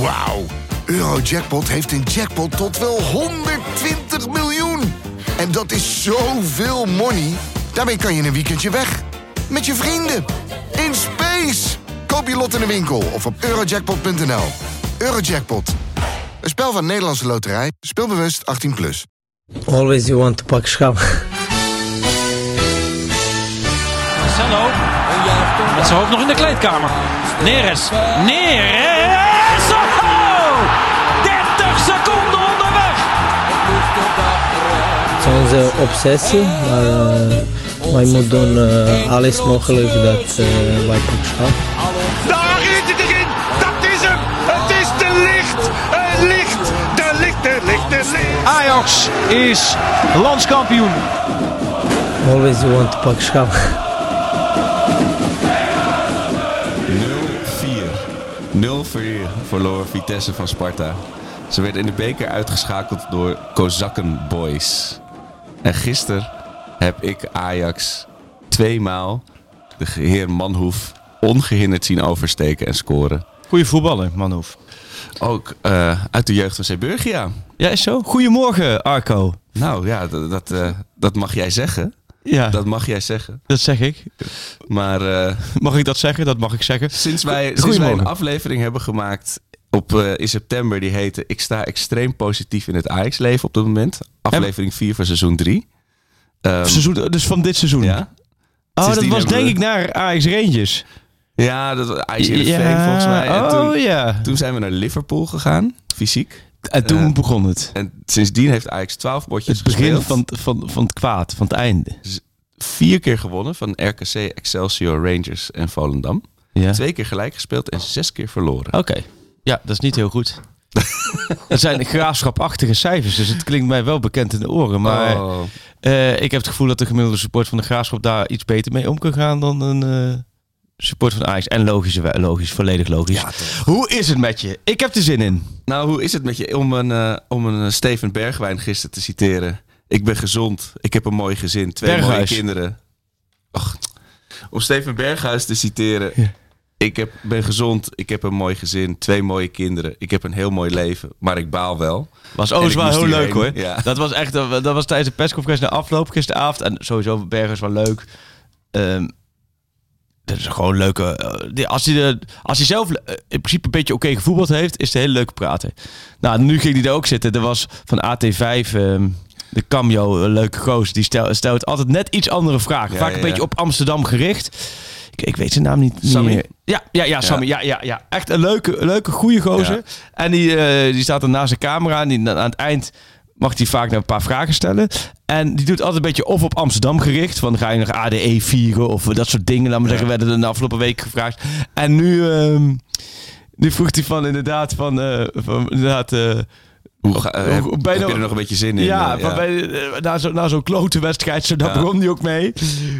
Wauw. Eurojackpot heeft een jackpot tot wel 120 miljoen. En dat is zoveel money. Daarmee kan je een weekendje weg. Met je vrienden. In space. Koop je lot in de winkel of op eurojackpot.nl. Eurojackpot. Een spel van Nederlandse Loterij. Speelbewust 18+. Plus. Always you want to pak schap. Marcelo. Met zijn hoofd nog in de kleedkamer. Neres. Neres. Onze obsessie, maar uh, wij moeten doen uh, alles mogelijk dat uh, wij pak schap. Daar is het erin. Dat is hem. Het is de licht. Het licht. De licht, de licht, de licht. Ajax is landskampioen. Always you want to pak schap. 0-4 verloor Vitesse van Sparta. Ze werden in de beker uitgeschakeld door Kozakken Boys. En gisteren heb ik Ajax tweemaal de heer Manhoef ongehinderd zien oversteken en scoren. Goeie voetballer, Manhoef. Ook uh, uit de jeugd van Zeeburgia. Ja, is zo. Goedemorgen, Arco. Nou ja, dat, dat, uh, dat mag jij zeggen. Ja. Dat mag jij zeggen. Dat zeg ik. Maar... Uh, mag ik dat zeggen? Dat mag ik zeggen. Sinds wij, sinds wij een aflevering hebben gemaakt op, uh, in september, die heette Ik sta extreem positief in het Ajax-leven op dit moment. Aflevering 4 van seizoen 3. Um, seizoen, dus van dit seizoen? Ja. Oh, dat was denk we... ik naar Ajax Rangers. Ja, dat was Ajax ja. volgens mij. En oh toen, ja. Toen zijn we naar Liverpool gegaan, fysiek. En toen uh, begon het. En sindsdien heeft Ajax 12 botjes Het begin van, van, van het kwaad, van het einde. Vier keer gewonnen van RKC, Excelsior, Rangers en Volendam. Ja. Twee keer gelijk gespeeld en zes keer verloren. Oké. Okay. Ja, dat is niet heel goed. Het zijn graafschapachtige cijfers, dus het klinkt mij wel bekend in de oren. Maar oh. uh, ik heb het gevoel dat de gemiddelde support van de graafschap daar iets beter mee om kan gaan dan een uh, support van Ajax. En logisch, logisch, volledig logisch. Ja, hoe is het met je? Ik heb er zin in. Nou, hoe is het met je? Om een, uh, om een Steven Bergwijn gisteren te citeren. Ik ben gezond, ik heb een mooi gezin, twee Berghuis. mooie kinderen. Och, om Steven Berghuis te citeren. Ja. Ik heb, ben gezond, ik heb een mooi gezin, twee mooie kinderen. Ik heb een heel mooi leven, maar ik baal wel. Was En overigens wel heel leuk hoor. Ja. Dat was echt, dat was tijdens de persconferentie na afloop gisteravond. En sowieso Bergers wel leuk. Ehm, dat is gewoon een leuke. eh, als, hij de, als hij zelf eh, in principe een beetje oké gevoetbald heeft, is het een hele leuke prater. Nou, nu ging hij er ook zitten. Er was van AT5 ehm, de cameo, een leuke gozer. Die stel, stelt altijd net iets andere vragen. Ja, Vaak een ja. beetje op Amsterdam gericht. Ik, ik weet zijn naam niet, meer. Ja, ja, ja, Sammy. Ja, ja, ja. Echt een leuke, leuke goede gozer. Ja. En die, eh, die staat er naast zijn camera. En die, aan het eind mag hij vaak nog een paar vragen stellen. En die doet altijd een beetje of op Amsterdam gericht. Van ga je nog ADE vieren of dat soort dingen. Laat maar zeggen, werden er de afgelopen week gevraagd. En nu, ehm, nu vroeg hij van inderdaad van, eh, van inderdaad... eh, Hoe ga, heb, ben je heb je er nog een beetje zin in? ja, Eh, van Bij, eh, na zo'n na zo'n klote wedstrijd, zo, daar Ja. begon hij ook mee.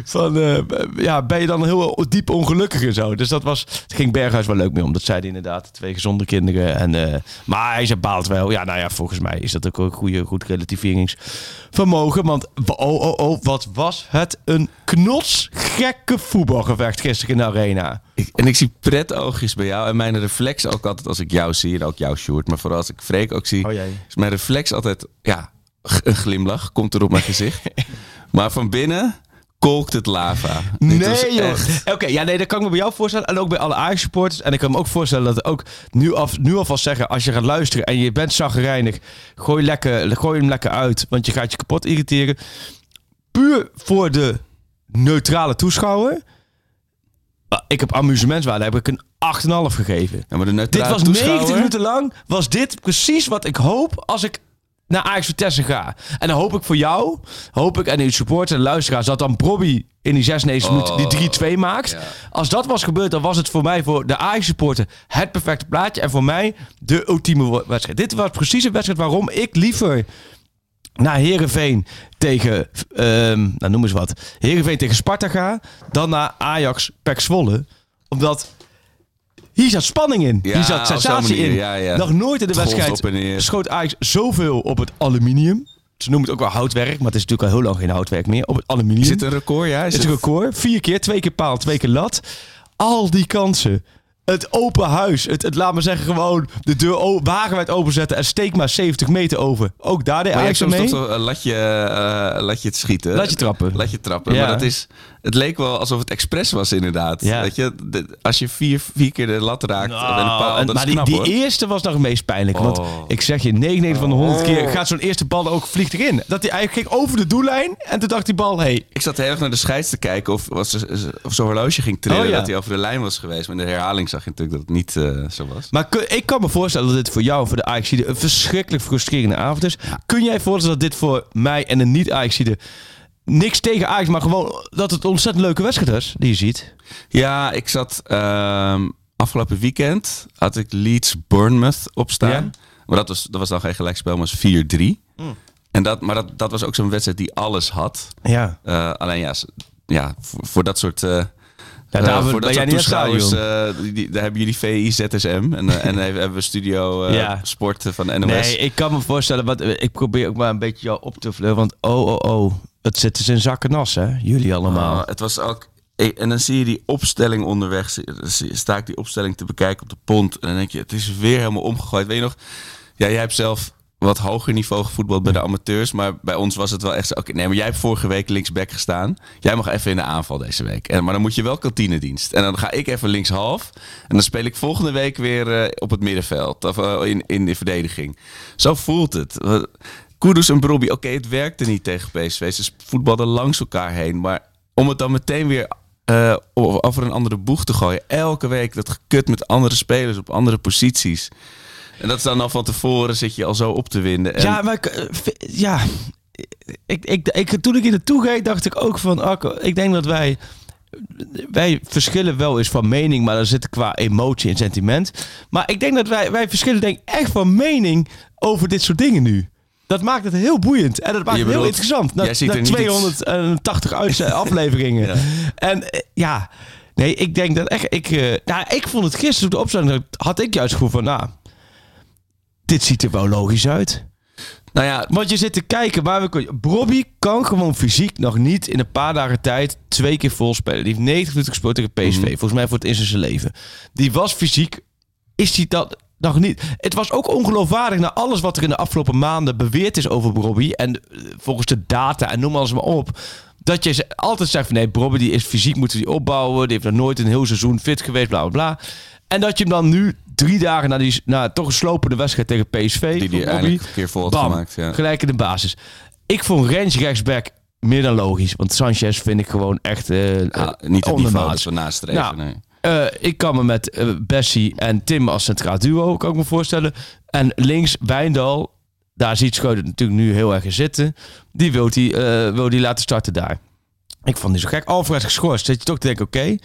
Van, eh, ja, ben je dan heel diep ongelukkig en zo. Dus dat was, het ging Berghuis wel leuk mee om. Dat zei hij inderdaad. Twee gezonde kinderen. En, eh, maar hij baalt wel. Ja, nou ja, volgens mij is dat ook een goede, goed relativeringsvermogen. Want, oh, oh, oh, wat was het een knotsgekke voetbalgevecht gisteren in de arena. Ik- en ik zie pret-oogjes bij jou. En mijn reflex ook altijd als ik jou zie. En ook jou, Sjoerd. Maar vooral als ik Freek ook zie. Oh is mijn reflex altijd... Ja, een glimlach komt er op mijn gezicht. maar van binnen kolkt het lava. Nee, joh. Oké, ja, nee, dat kan ik me bij jou voorstellen. En ook bij alle Ajax-supporters. En ik kan me ook voorstellen dat ook nu, af, nu alvast zeggen... als je gaat luisteren en je bent zagrijnig... Gooi, lekker, gooi hem lekker uit, want je gaat je kapot irriteren. Puur voor de neutrale toeschouwer... Ik heb amusementswaarde, heb ik een 8,5 gegeven. Ja, maar de Dit was toeschouwer- 90 minuten lang. Was dit precies wat ik hoop als ik naar Ajax Vitesse ga. En dan hoop ik voor jou, hoop ik en uw supporters en luisteraars... dat dan Bobby in die 96 Oh, minuten die 3-2 maakt. ja. Als dat was gebeurd, dan was het voor mij, voor de Ajax supporter... het perfecte plaatje. En voor mij de ultieme wedstrijd. Dit was precies een wedstrijd waarom ik liever... Naar Herenveen tegen, ehm nou noem eens wat, Herenveen tegen Sparta ga, dan naar Ajax Pek Zwolle. Omdat hier zat spanning in. Ja, hier zat sensatie manier, in. ja, ja. Nog nooit in de wedstrijd schoot Ajax zoveel op het aluminium. Ze noemen het ook wel houtwerk, maar het is natuurlijk al heel lang geen houtwerk meer. Op het aluminium. Is het een record? Ja, is Het een record. Vier keer, twee keer paal, twee keer lat. Al die kansen. Het open huis. Het, het laat me zeggen, gewoon de deur wagenwijd openzetten en steek maar 70 meter over. Ook daar Maar je Ajax soms mee. toch een latje, eh, latje het schieten. Latje trappen. Latje trappen. Ja. Maar dat is, het leek wel alsof het expres was inderdaad. Ja. Weet je, de- als je vier, vier keer de lat raakt een dat maar knap die, eerste was nog het meest pijnlijk. Want Oh. ik zeg je, 99 van de 100 keer gaat zo'n eerste bal ook vliegt erin. Dat hij eigenlijk ging over de doellijn. En toen dacht die bal, hey, Ik zat heel erg naar de scheids te kijken of, was of zo'n horloge ging trillen Oh, ja. dat hij over de lijn was geweest. Maar in de herhaling zag je natuurlijk dat het niet eh, zo was. Maar kun- ik kan me voorstellen dat dit voor jou, voor de ajax een verschrikkelijk frustrerende avond is. Kun jij voorstellen dat dit voor mij en een niet ajax niks tegen Ajax, maar gewoon dat het een ontzettend leuke wedstrijd is die je ziet? Ja, ik zat ehm, afgelopen weekend had ik Leeds Bournemouth opstaan. Ja. Maar dat was, dat was dan geen gelijkspel, maar was 4-3. En dat, maar dat, dat was ook zo'n wedstrijd die alles had. Ja. Eh, alleen ja, ja voor, voor dat soort. eh Ja, eh, daar voor ben dat soort toeschouwers, eh, die, die- daar hebben jullie VI ZSM en, eh, en hebben we Studio eh, Ja. Sport van NOS. Nee, ik kan me voorstellen, wat, ik probeer ook maar een beetje jou op te vleuren. Want oh, oh, oh, het zit dus in zakken nas, hè? Jullie allemaal. Ah, het was ook. En dan zie je die opstelling onderweg. Sta ik die opstelling te bekijken op de pont. En dan denk je, het is weer helemaal omgegooid. Weet je nog? Ja, jij hebt zelf wat hoger niveau gevoetbald bij de amateurs. Maar bij ons was het wel echt zo. Oké, nee, maar jij hebt vorige week linksback gestaan. Jij mag even in de aanval deze week. En, maar dan moet je wel kantinedienst. En dan ga ik even linkshalf. En dan speel ik volgende week weer eh, op het middenveld. Of eh, in, in de verdediging. Zo voelt het. Kudus en Brobby, oké, het werkte niet tegen PSV. Ze voetbalden langs elkaar heen. Maar om het dan meteen weer eh, over een andere boeg te gooien. Elke week dat gekut met andere spelers op andere posities. En dat is dan al van tevoren zit je al zo op te winden. En Ja, maar eh, ja, ik, ik, ik, toen ik hier naartoe ging, dacht ik ook van, Arco, ik denk dat wij, wij verschillen wel eens van mening, maar dan zit qua emotie en sentiment. Maar ik denk dat wij, wij verschillen denk echt van mening over dit soort dingen nu. Dat maakt het heel boeiend en dat maakt Je het heel bedoelt, interessant. Na, jij ziet na er niet iets- 280 uit- afleveringen. Ja. En eh, ja, nee, ik denk dat echt, ik, eh, nou, ik vond het gisteren op de opstelling, had ik juist gevoel van, nou, dit ziet er wel logisch uit. nou ja, Want je zit te kijken waar we kunnen. Bobby kan gewoon fysiek nog niet in een paar dagen tijd twee keer vol spelen. Die heeft 90 minuten gespeeld tegen PSV. Volgens mij voor het eerst in zijn leven. Die was fysiek. Is hij dat nog niet? Het was ook ongeloofwaardig naar alles wat er in de afgelopen maanden beweerd is over Bobby. En eh, volgens de data en noem alles maar op. Dat je altijd zegt van nee, Bobby die is fysiek, moeten die opbouwen. Die heeft nog nooit een heel seizoen fit geweest, bla bla bla. En dat je hem dan nu drie dagen na die na toch een slopende wedstrijd tegen PSV. die die eindelijk een keer vol Bam, gemaakt. Ja. gelijk in de basis. Ik vond Rens rechtsback meer dan logisch. Want Sanchez vind ik gewoon echt uh, Ja, niet niveau dat we nastreven. Nou, nee. Eh, ik kan me met eh, Bessie en Tim als centraal duo kan ik me voorstellen. En links Wijndal, daar ziet Schreuder natuurlijk nu heel erg in zitten. Die wil die, eh, wil die laten starten daar. Ik vond die zo gek. Alvarez geschorst. Zit je toch te denken, oké.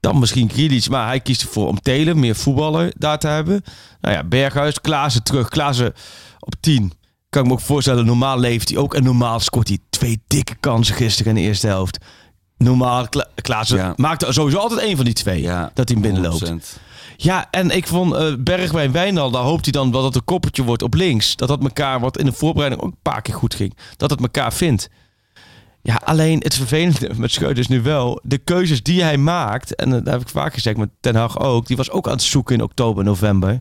dan misschien Grealish, maar hij kiest ervoor om Telen, meer voetballer, daar te hebben. Nou ja, Berghuis, Klaassen terug. Klaassen op 10. Kan ik me ook voorstellen, normaal leeft hij ook. En normaal scoort hij twee dikke kansen gisteren in de eerste helft. Normaal, Kla Klaassen Ja. maakt er sowieso altijd één van die twee. Ja, dat hij binnenloopt. 100%. Ja, en ik vond eh Bergwijn Wijnal, daar hoopt hij dan wel dat het koppeltje wordt op links. Dat dat elkaar, wat in de voorbereiding ook een paar keer goed ging, dat het elkaar vindt. Ja, alleen het vervelende met Schreuder is nu wel, de keuzes die hij maakt, en dat heb ik vaak gezegd met Ten Hag ook, die was ook aan het zoeken in oktober, november.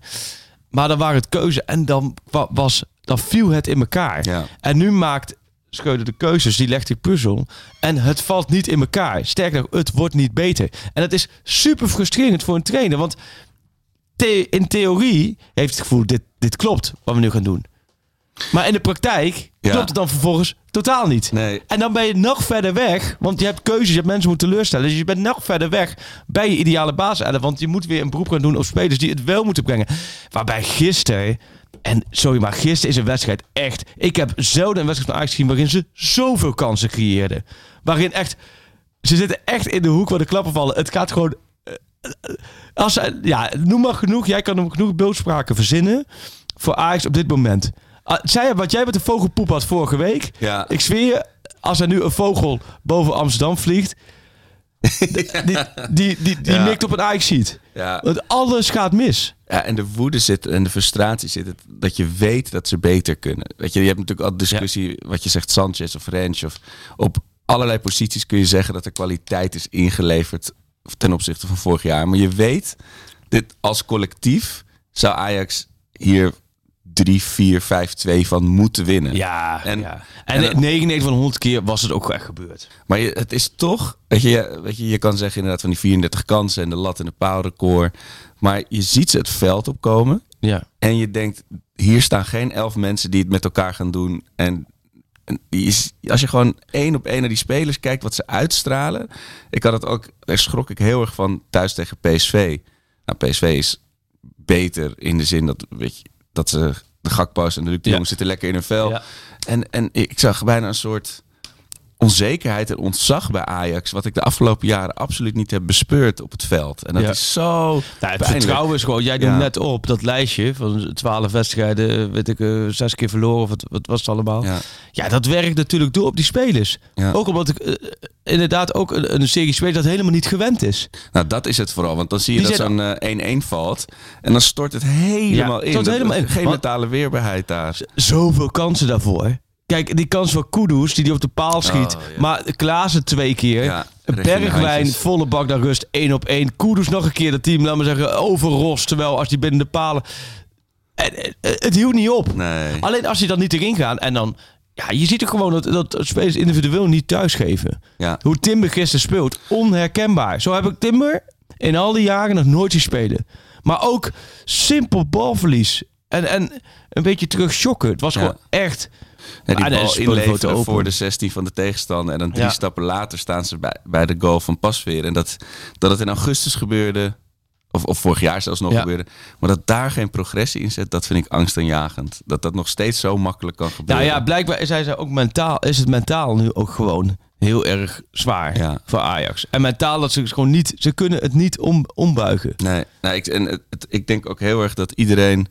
Maar dan waren het keuze en dan, wa- was, dan viel het in elkaar. Ja. En nu maakt Schreuder de keuzes, die legt die puzzel. En het valt niet in elkaar. Sterker nog, het wordt niet beter. En dat is super frustrerend voor een trainer. Want in theorie heeft het gevoel, dit, dit klopt wat we nu gaan doen. Maar in de praktijk Ja. klopt het dan vervolgens totaal niet. Nee. En dan ben je nog verder weg. Want je hebt keuzes, je hebt mensen moeten teleurstellen. Dus je bent nog verder weg bij je ideale basis. Want je moet weer een beroep gaan doen op spelers die het wel moeten brengen. Waarbij gisteren... En sorry, maar gisteren is een wedstrijd echt... Ik heb zelden een wedstrijd van Ajax gezien waarin ze zoveel kansen creëerden. Waarin echt... Ze zitten echt in de hoek waar de klappen vallen. Het gaat gewoon... eh, eh, Als, ja, noem maar genoeg. Jij kan hem genoeg beeldspraken verzinnen voor Ajax op dit moment. Ah, Zij, wat jij met de vogelpoep had vorige week. Ja. Ik zweer je, als er nu een vogel boven Amsterdam vliegt... die die, die, die, die Ja. mikt op een Ajax-sheet. Ja. Want alles gaat mis. Ja, en de woede zit en de frustratie zit het dat je weet dat ze beter kunnen. Weet je, je hebt natuurlijk al discussie, wat je zegt, Sanchez of Rens. Of op allerlei posities kun je zeggen dat er kwaliteit is ingeleverd ten opzichte van vorig jaar. Maar je weet dit als collectief zou Ajax hier 3, 4, 5, 2 van moeten winnen. Ja, En- en, ja. en, en- 99 van 100 keer was het ook echt gebeurd. Maar je, het is toch, weet je, weet je, je kan zeggen inderdaad van die 34 kansen en de lat in de paalrecord. Maar je ziet ze het veld opkomen Ja. en je denkt, hier staan geen elf mensen die het met elkaar gaan doen. En, en je s- als je gewoon één op één naar die spelers kijkt, wat ze uitstralen. Ik had het ook, daar schrok ik heel erg van thuis tegen PSV. Nou, PSV is beter in de zin dat, weet je, dat ze de Gakpo's en de Luc de. Jong zitten lekker in hun vel. En, en ik zag bijna een soort onzekerheid en ontzag bij Ajax, wat ik de afgelopen jaren absoluut niet heb bespeurd op het veld. En dat Ja. is zo Nou, het pijnlijk. vertrouwen is gewoon, jij doet Ja. net op dat lijstje van 12 wedstrijden, weet ik, eh, zes keer verloren of wat, wat was het allemaal. Ja. Ja. dat werkt natuurlijk door op die spelers. Ja. Ook omdat ik eh, inderdaad ook een, een serie spelers dat helemaal niet gewend is. Nou, dat is het vooral. Want dan zie je Die dat zo'n eh, 1-1 valt. En dan stort het helemaal in. stort helemaal in. Geen mentale weerbaarheid daar. Zoveel kansen daarvoor. Kijk, die kans van Kudus, die die op de paal schiet. Oh, ja. Maar Klaassen twee keer. Ja, Bergwijn, volle bak naar rust, één op één. Kudus nog een keer dat team, laat maar zeggen, overrost. Terwijl als die binnen de palen... En, eh, het hield niet op. Nee. Alleen als die dan niet erin gaan en dan... Ja, je ziet ook gewoon dat, dat spelers individueel niet thuisgeven. Ja. Hoe Timber gisteren speelt, onherkenbaar. Zo heb ik Timber in al die jaren nog nooit zien spelen. Maar ook simpel balverlies. En, en een beetje terug shocken. Het was gewoon echt... Die Ah, bal inleveren voor de 16 van de tegenstander. En dan drie Ja. stappen later staan ze bij, bij de goal van Pasveer. En dat, dat het in augustus gebeurde, of, of vorig jaar zelfs nog Ja. gebeurde. Maar dat daar geen progressie in zit, dat vind ik angstaanjagend. Dat dat nog steeds zo makkelijk kan gebeuren. Nou ja, blijkbaar zijn ze ook mentaal, is het mentaal nu ook gewoon heel erg zwaar Ja. voor Ajax. En mentaal dat ze gewoon niet, ze kunnen het niet om, ombuigen. Nee, nou, ik, en het, het- ik denk ook heel erg dat iedereen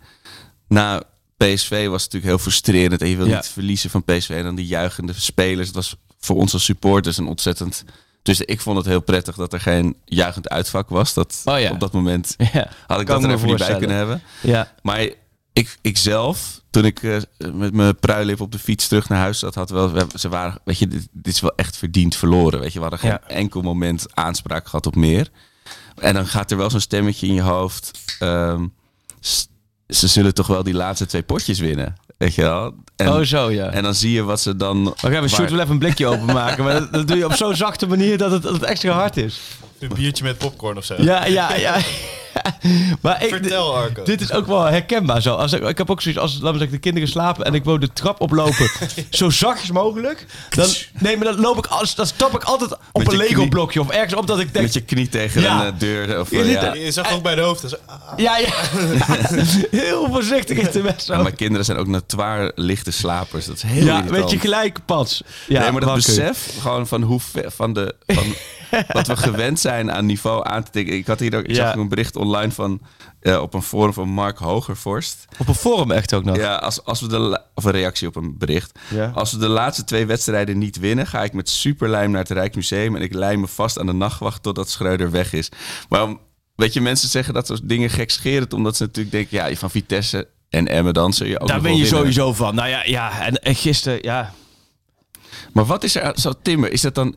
na PSV was natuurlijk heel frustrerend. En je wil Ja. niet verliezen van PSV. En dan die juichende spelers. Het was voor ons als supporters een ontzettend... Dus ik vond het heel prettig dat er geen juichend uitvak was. Dat Oh ja. Op dat moment Ja, had ik kan dat er even niet bij kunnen hebben. Ja, Maar ik, ik zelf, toen ik eh, met mijn pruilip op de fiets terug naar huis zat, had wel, we- ze waren, weet je, dit, dit is wel echt verdiend verloren. Weet je, we hadden geen enkel moment aanspraak gehad op meer. En dan gaat er wel zo'n stemmetje in je hoofd. s- ze zullen toch wel die laatste twee potjes winnen. Weet je wel? En, oh zo ja. en dan zie je wat ze dan. Maar gaan we shoot wel even een blikje openmaken. Maar dat, dat doe je op zo'n zachte manier dat het, dat het extra hard is. Een biertje met popcorn of zo. Ja, ja, ja. maar ik, Vertel, Arco. Dit is ook wel herkenbaar zo. Als ik, ik heb ook zoiets als laten we zeggen, de kinderen slapen en ik wil de trap oplopen zo zachtjes mogelijk. Dan, nee, maar dan loop ik als, dan stap ik altijd op een je Lego knie. blokje of ergens op dat ik denk. Met je knie tegen Ja. een eh, deur. Of, Je eh, ziet ja. Je zag ook bij de hoofd. Dus, ah, Ja, ja. Heel voorzichtig in de zo. mijn kinderen zijn ook notoire lichte slapers. Dat is heel Ja, irritant. weet je gelijk pas. Ja, nee, maar dat besef gewoon van hoe ver, van de van wat we gewend zijn aan niveau aan te tikken. Ik had hier ook, ik Ja. zag een bericht online van eh, op een forum van Mark Hogervorst. Op een forum echt ook nog. Ja, als, als we de of een reactie op een bericht. Ja. Als we de laatste twee wedstrijden niet winnen, ga ik met superlijm naar het Rijksmuseum en ik lijm me vast aan de nachtwacht totdat Schreuder weg is. Maar weet je, mensen zeggen dat soort dingen gekscherend, omdat ze natuurlijk denken, ja, van Vitesse en Emmen dan zul je ook Daar ben je winnen. sowieso van. Nou ja, ja. En, en gisteren, ja. Maar wat is er zo Timmer? Is dat dan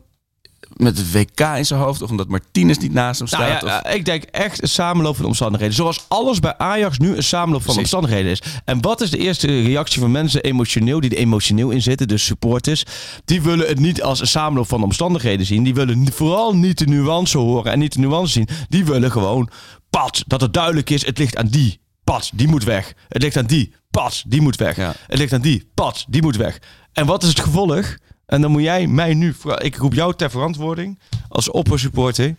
met het WK in zijn hoofd of omdat Martinez niet naast hem Nou staat? ja, of- eh, ik denk echt een samenloop van omstandigheden. Zoals alles bij Ajax nu een samenloop van Precies. omstandigheden is. En wat is de eerste reactie van mensen emotioneel, die er emotioneel in zitten, dus supporters? Die willen het niet als een samenloop van omstandigheden zien. Die willen vooral niet de nuance horen en niet de nuance zien. Die willen gewoon, pat, dat het duidelijk is, het ligt aan die. Pat, die moet weg. Het ligt aan die. Pat, die moet weg. Ja. Het ligt aan die. Pat, die moet weg. En wat is het gevolg? En dan moet jij mij nu, ik roep jou ter verantwoording als oppersupporter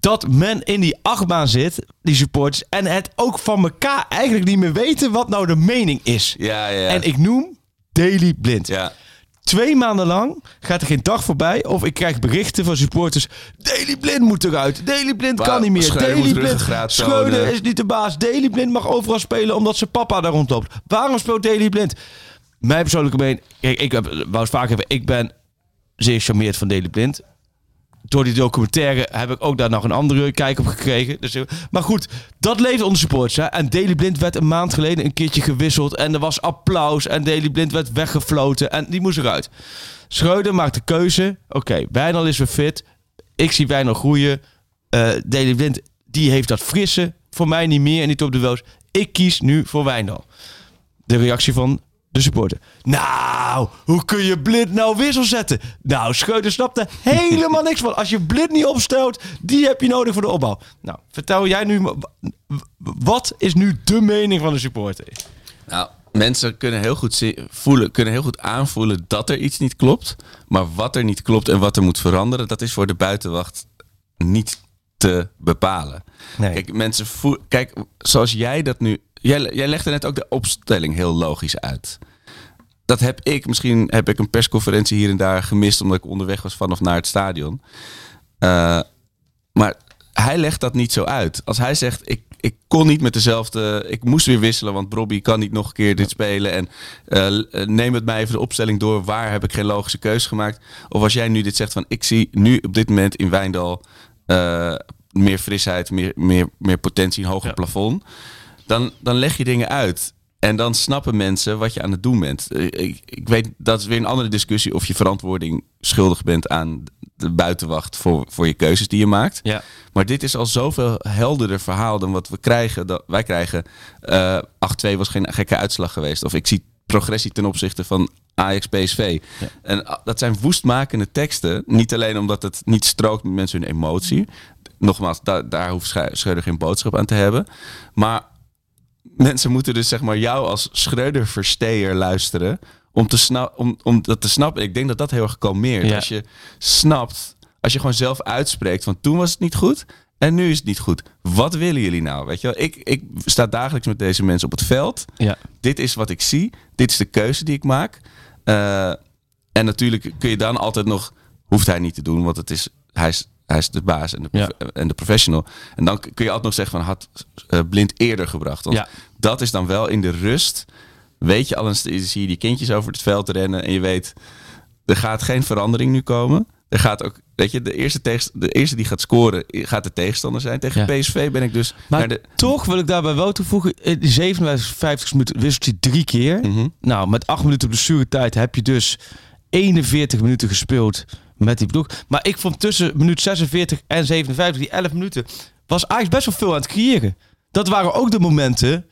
dat men in die achtbaan zit, die supporters, en het ook van elkaar eigenlijk niet meer weten wat nou de mening is. ja, ja. En ik noem Daily Blind. ja. Twee maanden lang gaat er geen dag voorbij of ik krijg berichten van supporters. Daily Blind moet eruit. Daily Blind kan niet meer. Daily Blind. Schreuder is niet de baas. Daily Blind mag overal spelen omdat zijn papa daar rondloopt. Waarom speelt Daily Blind? Mijn persoonlijke mening. Kijk, ik heb, wou het vaak hebben. Ik ben zeer charmeerd van Daily Blind door die documentaire heb ik ook daar nog een andere kijk op gekregen. Dus, maar goed, dat leefde onder supporters. En Daily Blind werd een maand geleden een keertje gewisseld. En er was applaus. En Daily Blind werd weggefloten. En die moest eruit. Schreuder maakt de keuze. Oké, Wijnal is weer fit. Ik zie Wijnal groeien. Eh Daily Blind die heeft dat frisse. Voor mij niet meer en niet op de wels. Ik kies nu voor Wijndal. De reactie van de supporter. Nou, hoe kun je blind nou wissel zetten? Nou, Schreuder snapt er helemaal niks van. Als je blind niet opstelt, die heb je nodig voor de opbouw. Nou, vertel jij nu, wat is nu de mening van de supporter? Nou, mensen kunnen heel goed voelen, kunnen heel goed aanvoelen dat er iets niet klopt. Maar wat er niet klopt en wat er moet veranderen, dat is voor de buitenwacht niet te bepalen. Nee. Kijk, mensen voelen. Kijk, zoals jij dat nu. Jij, jij legde net ook de opstelling heel logisch uit. Dat heb ik. Misschien heb ik een persconferentie hier en daar gemist omdat ik onderweg was van of naar het stadion. Eh, maar hij legt dat niet zo uit. Als hij zegt, ik, ik kon niet met dezelfde... Ik moest weer wisselen, want Robbie kan niet nog een keer dit spelen. En eh, neem het mij even de opstelling door. Waar heb ik geen logische keuze gemaakt? Of als jij nu dit zegt van... Ik zie nu op dit moment in Wijndal eh, meer frisheid, meer, meer, meer potentie, een hoger Ja. plafond. Dan, dan leg je dingen uit. En dan snappen mensen wat je aan het doen bent. Eh, Ik, ik weet, dat is weer een andere discussie of je verantwoording schuldig bent aan de buitenwacht voor, voor je keuzes die je maakt. Ja. Maar dit is al zoveel helderder verhaal dan wat we krijgen. Dat wij krijgen eh 8-2 was geen gekke uitslag geweest. Of ik zie progressie ten opzichte van Ajax PSV. En ah, dat zijn woestmakende teksten. Niet alleen omdat het niet strookt met mensen hun emotie. Nogmaals, da- daar hoeft Schreuder geen boodschap aan te hebben. Maar mensen moeten dus zeg maar jou als Schreuder-versteer luisteren. Om, te om, om dat te snappen. Ik denk dat dat heel erg kalmeert. Ja. Als je snapt, als je gewoon zelf uitspreekt van toen was het niet goed en nu is het niet goed. Wat willen jullie nou? Weet je wel? Ik, ik sta dagelijks met deze mensen op het veld. Ja. Dit is wat ik zie. Dit is de keuze die ik maak. Eh, en natuurlijk kun je dan altijd nog, hoeft hij niet te doen, want het is, hij, is, hij is de baas en de, Ja. en de professional. En dan kun je altijd nog zeggen van had eh, blind eerder gebracht. Want Ja. dat is dan wel in de rust. Weet je, al eens zie je die kindjes over het veld rennen en je weet, er gaat geen verandering nu komen. Er gaat ook, weet je, de eerste, tegenst- de eerste die gaat scoren gaat de tegenstander zijn. Tegen Ja. PSV ben ik dus Maar naar de. toch wil ik daarbij wel toevoegen, in die 57 minuten wisselt hij drie keer. Mhm. Nou, met 8 minuten blessuretijd heb je dus 41 minuten gespeeld met die ploeg. Maar ik vond tussen minuut 46 en 57, die 11 minuten, was Ajax best wel veel aan het creëren. Dat waren ook de momenten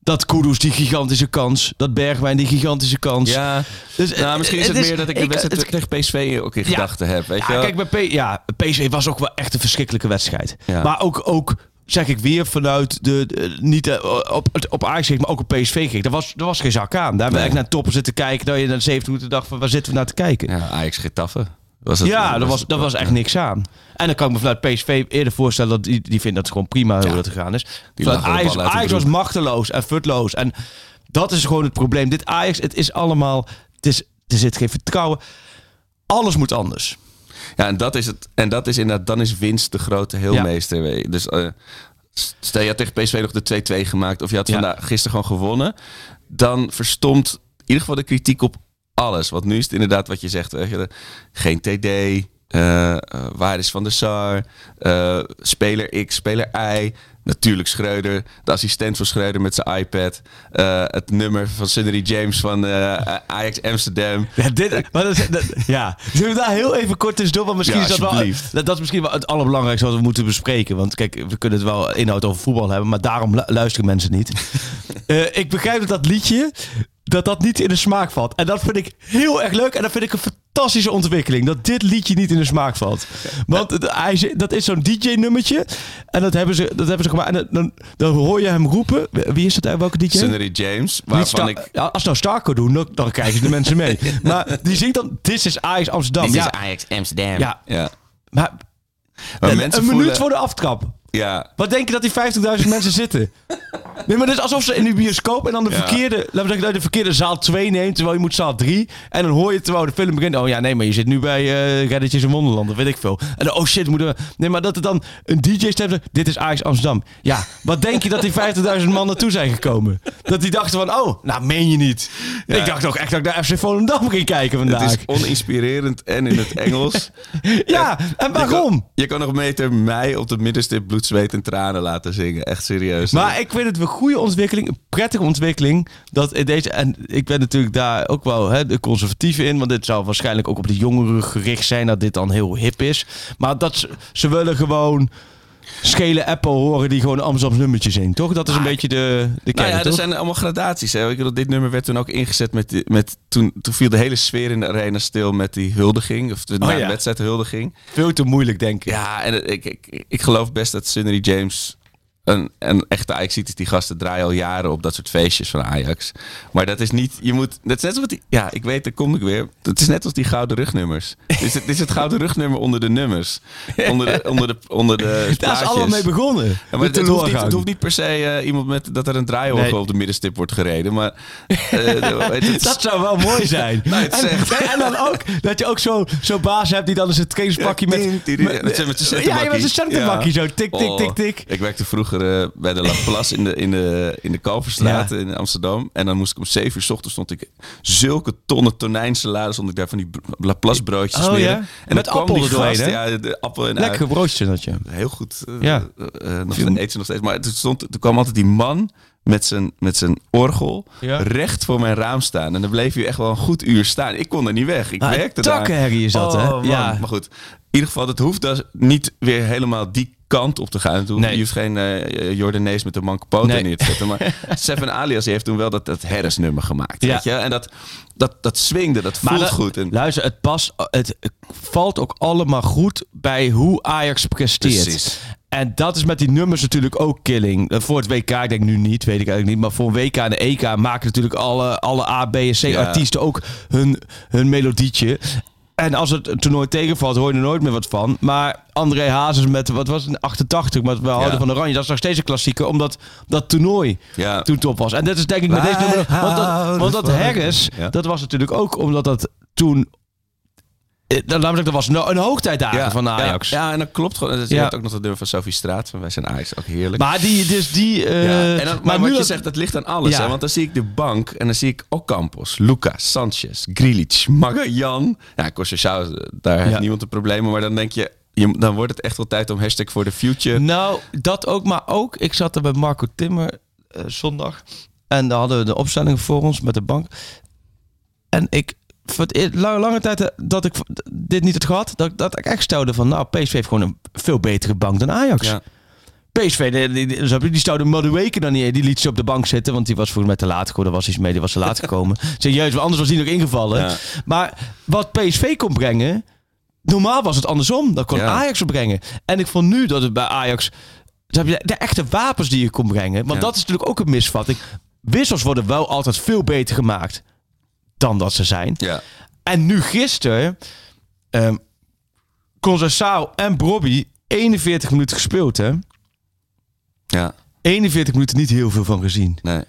dat Kudus die gigantische kans, dat Bergwijn die gigantische kans. Ja, Dus, nou, misschien is het, meer dat ik de ik- wedstrijd tegen PSV ook in Ja. gedachten heb. Weet je ja, kijk, bij P ja, PSV was ook wel echt een verschrikkelijke wedstrijd. Ja. Maar ook, ook, zeg ik weer, vanuit de, de- niet eh, op, op Ajax maar ook op PSV gericht. Er was, er was geen zak aan. Daar Nee. echt naar toppen zitten kijken. Dat je na 70 minuten dacht van, waar zitten we naar te kijken? Ja, Ja, Ajax Getafe. Was het, daar was, daar was echt niks aan. En dan kan ik me vanuit PSV eerder voorstellen dat die, die vindt dat het gewoon prima hoe Ja. dat gegaan is. Vanuit Ajax, Ajax was machteloos en futloos. En dat is gewoon het probleem. Dit Ajax, het is allemaal, het is, er zit geen vertrouwen. Alles moet anders. Ja, en dat is het. En dat is inderdaad, dan is winst de grote heelmeester. je. Dus eh, stel je had tegen PSV nog de 2-2 gemaakt, of je had Ja. vandaag gisteren gewoon gewonnen, dan verstomt in ieder geval de kritiek op alles. Want nu is het inderdaad wat je zegt, geen TD. eh, eh, waar is Van der Sar? eh, speler X, speler Y. Natuurlijk Schreuder, de assistent van Schreuder met zijn iPad. het nummer van Sunnery James van Ajax Amsterdam. Ja, dit, maar dat, dat- ja. Zullen we daar heel even kort tussendoor? Want misschien Ja, is dat wel. Dat, dat is misschien wel het allerbelangrijkste wat we moeten bespreken. Want kijk, we kunnen het wel inhoud over voetbal hebben, maar daarom lu- luisteren mensen niet. Ik begrijp dat dat liedje. Dat dat niet in de smaak valt. En dat vind ik heel erg leuk. En dat vind ik een fantastische ontwikkeling. Dat dit liedje niet in de smaak valt. Want hij, dat is zo'n DJ-nummertje. En dat hebben ze, dat hebben ze gemaakt. En dan- dan, hoor je hem roepen. Wie is dat? Welke DJ? Sunnery James, waarvan ik... Ja, als nou Starco doen, dan, dan krijgen de mensen mee. Maar die zingt dan, dit is Ajax Amsterdam. ja, Ajax Amsterdam. Ja. ja. maar Maar een, mensen een voelen... minuut voor de aftrap. Ja, Wat denk je dat die 50.000 mensen zitten? Nee, maar het is alsof ze in die bioscoop en dan de Ja. verkeerde, laten we zeggen, dat de verkeerde zaal 2 neemt, terwijl je moet zaal 3. En dan hoor je terwijl de film begint, oh ja, nee, maar je zit nu bij eh Redditjes in Wonderland, of weet ik veel. En dan, oh shit, moeten we... Nee, maar dat er dan een DJ-stem zegt, dit is Ajax Amsterdam. Ja, wat denk je dat die 50.000 man naartoe zijn gekomen? Dat die dachten van, oh, nou, meen je niet. Ja. Ik dacht ook echt dat ik naar FC Volendam ging kijken het vandaag. is oninspirerend en in het Engels. Ja, en waarom? Je kan, je kan nog een meter mij op de middenstip bloed, zweet en tranen laten zingen. Echt serieus. Maar ik vind het een goede ontwikkeling, een prettige ontwikkeling. Dat in deze, en ik ben natuurlijk daar ook wel hè, de conservatieve in. Want dit zou waarschijnlijk ook op de jongeren gericht zijn. Dat dit dan heel hip is. Maar dat ze willen gewoon schele Apple horen die gewoon Amsterdams nummertje zingt, toch? Dat is een beetje de, de Nou kern, ja, er zijn allemaal gradaties. Hè. Ik bedoel, dit nummer werd toen ook ingezet met... met toen, toen viel de hele sfeer in de arena stil met die huldiging. Of de, de ja. wedstrijd huldiging. Veel te moeilijk, denk ik. Ja, en ik, ik, ik geloof best dat Sunny James... Een, een echte ajax is. Die gasten draaien al jaren op dat soort feestjes van Ajax. Maar dat is niet... Je moet... Dat is net zoals die... Ja, ik weet, daar kom ik weer. Het is net als die gouden rugnummers. Dit is het, dit is het gouden rugnummer onder de nummers. Onder de, onder de, onder de Daar is allemaal mee begonnen. Ja, maar het, hoeft niet, het hoeft niet per se eh, iemand met dat er een draaiorgel Nee. op de middenstip wordt gereden. Maar eh, het Dat zou wel mooi zijn. Nou, het en, en dan ook dat je ook zo'n zo baas hebt die dan eens een trainingspakje met... Met met zijn Ja, ja, met zijn centerbakje Ja. zo. Tik, tik, Oh, tik, tik. Ik werkte vroeger eh, bij de La Place in de, in de, in de Kalverstraat Ja. in Amsterdam. En dan moest ik om 7 uur s ochtends stond ik zulke tonnen tonijnsalade stond ik daar van die br- La Place broodjes Oh, ja? En Met dan kwam appel er hè? Ja, de appel en Lekker broodje dat je. heel goed. eh, Ja. eh, nog eet ze nog steeds. Maar toen, stond, toen kwam altijd die man met zijn, met zijn orgel Ja. recht voor mijn raam staan. En dan bleef hij echt wel een goed uur staan. Ik kon er niet weg. Ik Ah, werkte daar. takkenherrie is dat, Oh, hè? man. Ja. Maar goed, in ieder geval, het hoeft dus niet weer helemaal die kant op te gaan. Toen, Nee. Je hoeft geen eh Jordanees met een manke poot Nee. neer te zetten. Maar Seven Alias heeft toen wel dat, dat Harris-nummer gemaakt. Ja. Weet je? En dat, dat, dat swingde, dat voelt goed. En, Luister, het past, het valt ook allemaal goed bij hoe Ajax presteert. Precies. En dat is met die nummers natuurlijk ook killing. Eh, Voor het WK, ik denk nu niet, weet ik eigenlijk niet. Maar voor een WK en de EK maken natuurlijk alle, alle A, B en C Ja. artiesten ook hun, hun melodietje. En als het toernooi tegenvalt, hoor je er nooit meer wat van. Maar André Hazes met, wat was het, 88, met We houden Ja. van Oranje. Dat is nog steeds een klassieker, omdat dat toernooi Ja. toen top was. En dat is denk ik met deze nummer... Want dat, want dat van- Harris, Ja. dat was natuurlijk ook omdat dat toen... eh, me zeggen, dat was een, hoogtijdagen van Ajax. Ja, ja, en dat klopt gewoon. Je Ja. hebt ook nog dat nummer van Sophie Straat. Van Wij zijn Ajax, ook heerlijk. Maar die, dus die... eh, Ja, en dan, maar, wat nu je dat- zegt, dat ligt aan alles. Ja. Hè? Want dan zie ik de bank en dan zie ik Ocampos, Lucas, Sanchez, Grilic, Magajan. Ja, Costa daar heeft niemand een probleem mee. Maar dan denk je, je, dan wordt het echt wel tijd om hashtag for the future. Nou, dat ook, maar ook. Ik zat er bij Marco Timmer eh, zondag. En daar hadden we de opstelling voor ons met de bank. En ik, voor het lange, lange tijd eh, dat ik dit niet had gehad, dat, dat ik echt stelde van, nou, PSV heeft gewoon een veel betere bank dan Ajax. Ja. PSV, die, die, die, je, die stelde Madueke dan niet. Die liet ze op de bank zitten, want die was volgens mij te laat gekomen. Er was iets mee, die was te laat gekomen. Serieus, anders was die nog ingevallen. Ja. Maar wat PSV kon brengen, normaal was het andersom. Dat kon Ja. Ajax brengen. En ik vond nu dat het bij Ajax... dan heb je de echte wapens die je kon brengen. Want Ja. dat is natuurlijk ook een misvatting. Wissels worden wel altijd veel beter gemaakt dan dat ze zijn. Ja. En nu gisteren... ehm Conceição en Brobby 41 minuten gespeeld, hè? ja, 41 minuten niet heel veel van gezien. nee.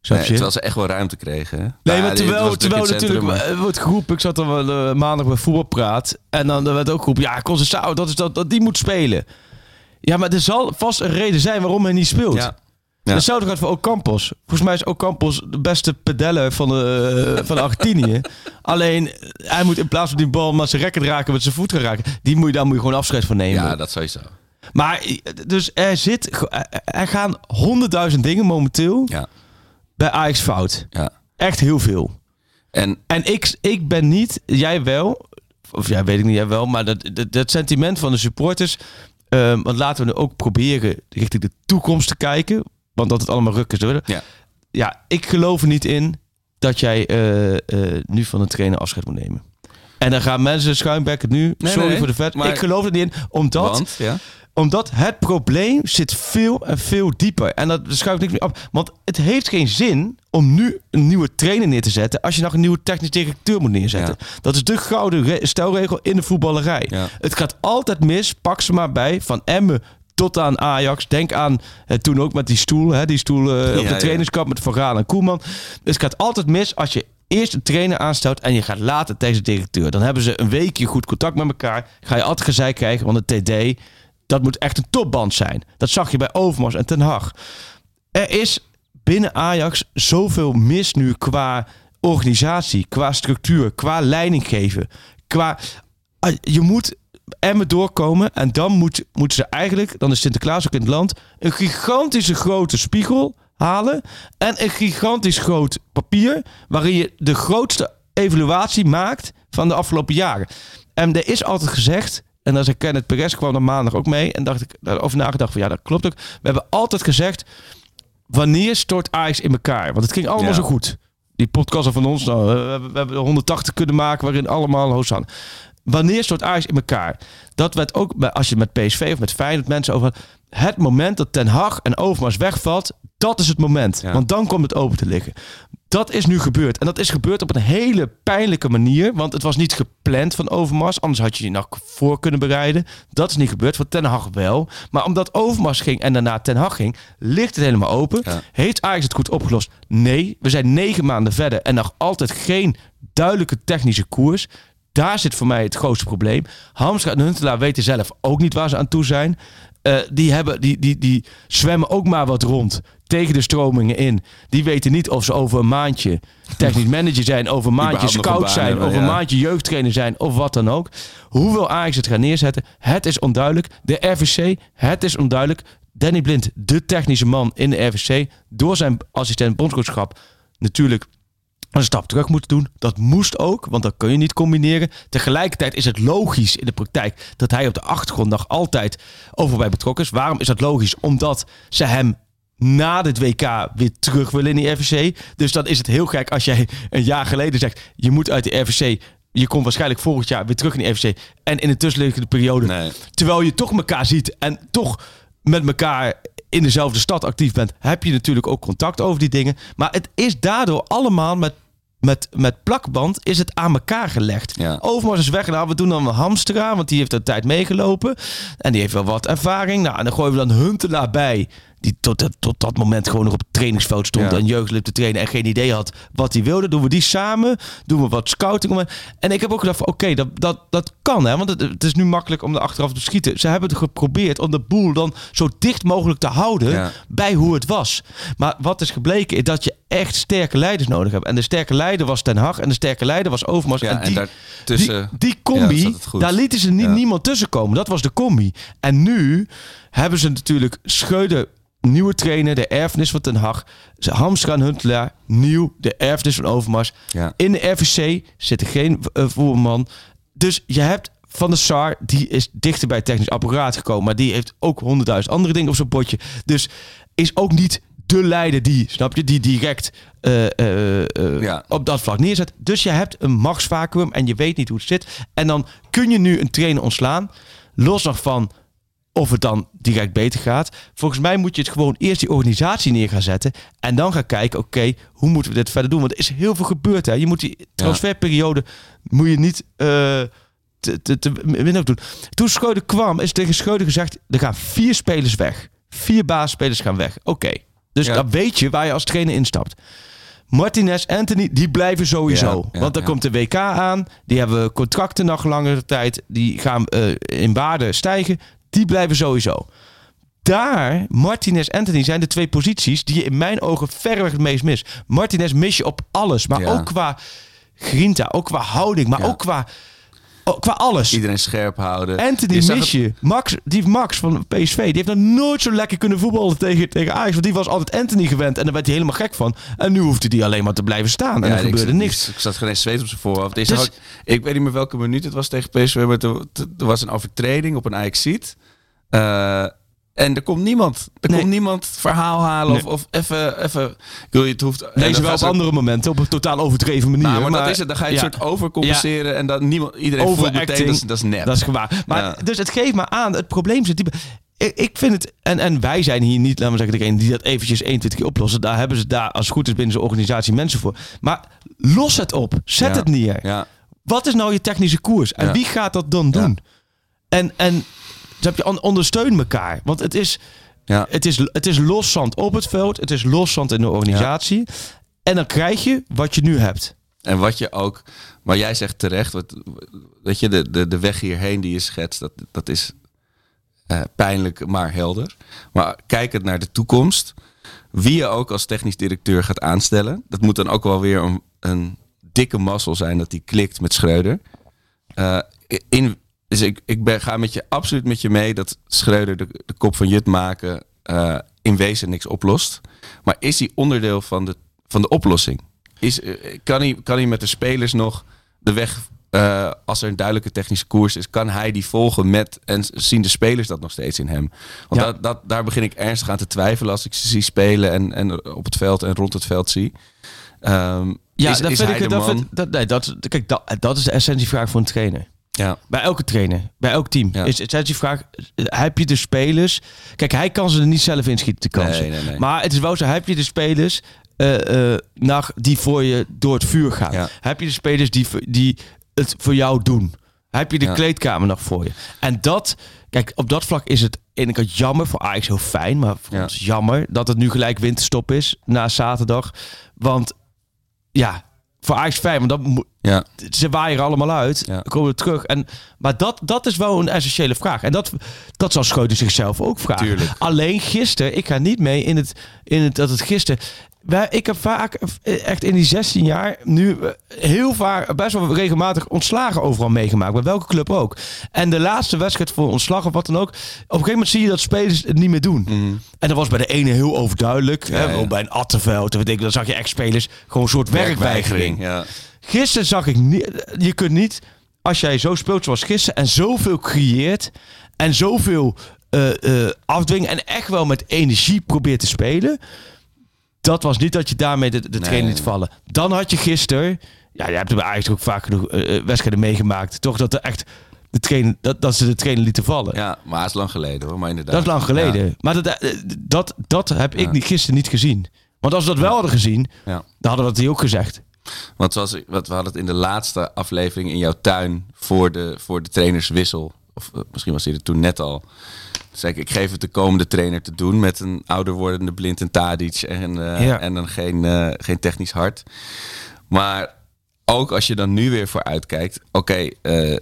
Snap nee. Terwijl ze echt wel ruimte kregen. Hè? Nee, maar het terwijl, terwijl het natuurlijk maar- eh, wordt geroepen, ik zat er wel eh, maandag bij voetbalpraat en dan werd ook geroepen, ja, Conceição, dat is dat, dat die moet spelen. Ja, maar er zal vast een reden zijn waarom hij niet speelt. Ja. Ja. Hetzelfde gaat voor Ocampos. Volgens mij is Ocampos de beste pedeller van, de, van Argentinië. Alleen, hij moet in plaats van die bal maar zijn rekken raken met zijn voet gaan raken. Die moet je, daar moet je gewoon afscheid van nemen. Ja, dat sowieso. Maar, eh, dus er zit, er gaan honderdduizend dingen momenteel Ja. bij Ajax fout. ja. Echt heel veel. En En ik, ik ben niet, jij wel, of jij weet ik niet, jij wel, maar dat, dat, dat sentiment van de supporters. ehm, want laten we nu ook proberen richting de toekomst te kijken. Want dat het allemaal ruk is. Ja. ja, ik geloof er niet in dat jij eh, eh, nu van een trainer afscheid moet nemen. En dan gaan mensen schuimbekken nu. Nee, sorry nee, voor de vet. maar- ik geloof er niet in, omdat want, ja. omdat het probleem zit veel en veel dieper. En dat schuift niks meer af. Want het heeft geen zin om nu een nieuwe trainer neer te zetten... als je nog een nieuwe technisch directeur moet neerzetten. Dat is de gouden re- stelregel in de voetballerij. Ja. Het gaat altijd mis. Pak ze maar bij. Van Emmen tot aan Ajax. Denk aan eh, toen ook met die stoel. Hè, die stoel eh, op Ja, de ja. trainingskamp met Van Gaal en Koeman. Dus het gaat altijd mis als je eerst een trainer aanstelt... en je gaat later tegen de directeur. Dan hebben ze een weekje goed contact met elkaar. Ga je altijd gezeik krijgen, want de TD... Dat moet echt een topband zijn. Dat zag je bij Overmars en Ten Hag. Er is binnen Ajax zoveel mis nu qua organisatie, qua structuur, qua leiding geven. Qua, Ah, je moet Emmen doorkomen en dan moet, moeten ze eigenlijk, dan is Sinterklaas ook in het land, een gigantische grote spiegel halen en een gigantisch groot papier waarin je de grootste evaluatie maakt van de afgelopen jaren. En er is altijd gezegd, En dan zei Kenneth Perez kwam er maandag ook mee. En dacht ik daarover nagedacht van ja, dat klopt ook. We hebben altijd gezegd, wanneer stort Ajax in elkaar? Want het ging allemaal Ja. zo goed. Die podcast van ons, nou, we, hebben- we hebben er 180 kunnen maken waarin allemaal Hosan. Wanneer stort Ajax in elkaar? Dat werd ook, als je met PSV of met Feyenoord mensen over... Het moment dat Ten Hag en Overmars wegvalt, dat is het moment. Ja. Want dan komt het open te liggen. Dat is nu gebeurd. En dat is gebeurd op een hele pijnlijke manier. Want het was niet gepland van Overmars. Anders had je je nog voor kunnen bereiden. Dat is niet gebeurd. Voor Ten Hag wel. Maar omdat Overmars ging en daarna Ten Hag ging... ligt het helemaal open. Ja. Heeft Ajax het goed opgelost? Nee. We zijn negen maanden verder. En nog altijd geen duidelijke technische koers. Daar zit voor mij het grootste probleem. Hamstra en Huntelaar weten zelf ook niet waar ze aan toe zijn. Eh, die, hebben, die, die, die zwemmen ook maar wat rond tegen de stromingen in. Die weten niet of ze over een maandje technisch manager zijn, over een maandje scout zijn, hebben, over een ja. maandje jeugdtrainer zijn of wat dan ook. Hoe wil Ajax het gaan neerzetten? Het is onduidelijk. De RVC, het is onduidelijk. Danny Blind, de technische man in de RVC, door zijn assistent bondscoachschap natuurlijk een stap terug moeten doen. Dat moest ook, want dat kun je niet combineren. Tegelijkertijd is het logisch in de praktijk dat hij op de achtergrond nog altijd over bij betrokken is. Waarom is dat logisch? Omdat ze hem na dit WK weer terug willen in die RVC. Dus dan is het heel gek als jij een jaar geleden zegt... je moet uit de RVC... Je komt waarschijnlijk volgend jaar weer terug in de RVC. En in de tussenliggende periode... Nee. terwijl je toch elkaar ziet en toch met elkaar in dezelfde stad actief bent... heb je natuurlijk ook contact over die dingen. Maar het is daardoor allemaal met met, met plakband is het aan elkaar gelegd. Ja. Overmars is weg. Nou, we doen dan een Hamstra, want die heeft de tijd meegelopen. En die heeft wel wat ervaring. Nou, en dan gooien we dan Huntelaar bij. Die tot, dat- tot dat moment gewoon nog op het trainingsveld stond. Ja. En jeugdlip te trainen en geen idee had wat hij wilde. Doen we die samen. Doen we wat scouting. En ik heb ook gedacht van oké, dat, dat, dat kan. Hè, want het, het is nu makkelijk om er achteraf te schieten. Ze hebben het geprobeerd om de boel dan zo dicht mogelijk te houden Ja. bij hoe het was. Maar wat is gebleken is dat je echt sterke leiders nodig hebt. En de sterke leider was Ten Hag en de sterke leider was Overmars. Ja, en en die, die, combi, daar lieten ze niet, Ja. niemand tussen komen. Dat was de combi. En nu hebben ze natuurlijk Schreuder, nieuwe trainer, de erfenis van Ten Hag. Hamstra en Huntelaar, nieuw, de erfenis van Overmars. Ja. In de RVC zit er geen voerman. Dus je hebt Van de Sar, die is dichter bij het technisch apparaat gekomen. Maar die heeft ook honderdduizend andere dingen op zijn potje. Dus is ook niet de leider die, snap je, die direct eh, eh, eh, Ja. op dat vlak neerzet. Dus je hebt een machtsvacuum en je weet niet hoe het zit. En dan kun je nu een trainer ontslaan. Los nog van of het dan direct beter gaat. Volgens mij moet je het gewoon eerst die organisatie neer gaan zetten. En dan gaan kijken, oké, hoe moeten we dit verder doen? Want er is heel veel gebeurd. Hè? Je moet die transferperiode moet je niet te, te, te ook doen. Toen Schreuder kwam, is tegen Schreuder gezegd... er gaan vier spelers weg. Vier basisspelers gaan weg. Oké. Dus Ja. dan weet je waar je als trainer instapt. Martinez, Anthony, die blijven sowieso. Ja, Want dan komt de WK aan. Die hebben contracten nog langere tijd. Die gaan eh, in waarde stijgen. Die blijven sowieso. Daar, Martinez Anthony zijn de twee posities die je in mijn ogen verreweg het meest mis. Martinez mis je op alles. Maar Ja. ook qua grinta, ook qua houding, maar Ja. ook qua, oh, qua alles. Iedereen scherp houden. Anthony zag mis het- je. Max, die Max van PSV, die heeft nog nooit zo lekker kunnen voetballen tegen, tegen Ajax. Want die was altijd Anthony gewend en daar werd hij helemaal gek van. En nu hoefde hij alleen maar te blijven staan en Ja, er ik- gebeurde ik- niks. Ik zat geen zweet op zijn voorhoofd. Dus- had- ik weet niet meer welke minuut het was tegen PSV, maar er, was een overtreding op een Ajax-seat. Eh, en er komt niemand. Er Nee. komt niemand verhaal halen of, Nee. of even, even... Ik wil je het hoeft... Deze wel op andere momenten, op een totaal overdreven manier. Nou, maar, dat is het. Dan ga je ja. een soort overcompenseren en dan niemand, iedereen voelt Overacting. meteen dat is, dat is nep. Dat is gewaar. Maar Ja. dus het geeft me aan, het probleem zit diep. Ik, ik vind het, en, en wij zijn hier niet, laten we zeggen, degene die dat eventjes 21 keer oplossen. Daar hebben ze daar als het goed is binnen zijn organisatie mensen voor. Maar los het op. Zet het neer. Ja. Wat is nou je technische koers? En wie gaat dat dan doen? En, en snap je, on- ondersteun elkaar. Want het is, Ja. het, is, het is loszand op het veld. Het is loszand in de organisatie. En dan krijg je wat je nu hebt. En wat je ook, maar jij zegt terecht, wat, weet je, de, de, de weg hierheen die je schetst, dat, dat is eh, pijnlijk, maar helder. Maar kijkend naar de toekomst, wie je ook als technisch directeur gaat aanstellen, dat moet dan ook wel weer een, een dikke mazzel zijn dat die klikt met Schreuder. Eh, in, dus ik, ik ben, ga met je absoluut met je mee dat Schreuder de, de kop van Jut maken eh, in wezen niks oplost. Maar is hij onderdeel van de, van de oplossing? Is, eh, kan, hij, kan hij met de spelers nog de weg eh, als er een duidelijke technische koers is, kan hij die volgen met en zien de spelers dat nog steeds in hem. Want Ja. dat, dat, daar begin ik ernstig aan te twijfelen als ik ze zie spelen en, en op het veld en rond het veld zie. Ehm, Ja, is, dat is vind ik. de Dat, man? vind- dat, nee, dat, kijk, dat, dat is de essentievraag voor een trainer. Ja, Bij elke trainer, bij elk team. Ja. Is de essentievraag, eh, heb je de spelers... Kijk, hij kan ze er niet zelf inschieten, de kansen. Nee, nee, nee. Maar het is wel zo, heb je de spelers eh, naar, die voor je door het vuur gaan? Ja. Heb je de spelers die, die het voor jou doen? Heb je de Ja. kleedkamer nog voor je? En dat, kijk, op dat vlak is het de kant jammer. Voor Ajax heel fijn, maar voor Ja. ons jammer dat het nu gelijk winterstop is na zaterdag. Want ja, voor Ajax fijn, want dat moet, ja, ze waaien er allemaal uit. Ja. Komen we terug. En, maar dat, dat is wel een essentiële vraag. En dat, dat zal Schouten zichzelf ook vragen. Tuurlijk. Alleen gisteren, ik ga niet mee in het, in het dat het gisteren. Wij, ik heb vaak, eh, echt in die 16 jaar, nu eh, heel vaak, best wel regelmatig ontslagen overal meegemaakt. Bij welke club ook. En de laatste wedstrijd voor ontslag of wat dan ook. Op een gegeven moment zie je dat spelers het niet meer doen. En dat was bij de ene heel overduidelijk. hè, ja. bij een Attenveld. Weet ik, dan zag je ex-spelers gewoon een soort werkweigering. Ja. Gisteren zag ik niet. Je kunt niet, als jij zo speelt zoals gisteren en zoveel creëert en zoveel eh, eh, afdwingen en echt wel met energie probeert te spelen. Dat was niet dat je daarmee de, de Nee, trainer liet vallen. Dan had je gisteren. Ja, je hebt er bij Ajax ook vaak genoeg eh, eh, wedstrijden meegemaakt. Toch dat er echt de trainer, dat, dat ze de trainer lieten vallen. ja, maar het is lang geleden hoor, maar inderdaad. dat is lang geleden. Ja. Maar dat, eh, dat, dat heb ik niet, gisteren niet gezien. Want als we dat wel hadden gezien, Ja. dan hadden we dat hier ook gezegd. Want zoals ik, wat we hadden het in de laatste aflevering in jouw tuin voor de, voor de trainerswissel. Of misschien was hij er toen net al. Zei ik, ik geef het de komende trainer te doen met een ouder wordende blind en Tadic en, eh, Ja. en dan geen, eh, geen technisch hart. Maar ook als je dan nu weer voor uitkijkt. Oké, eh, eh,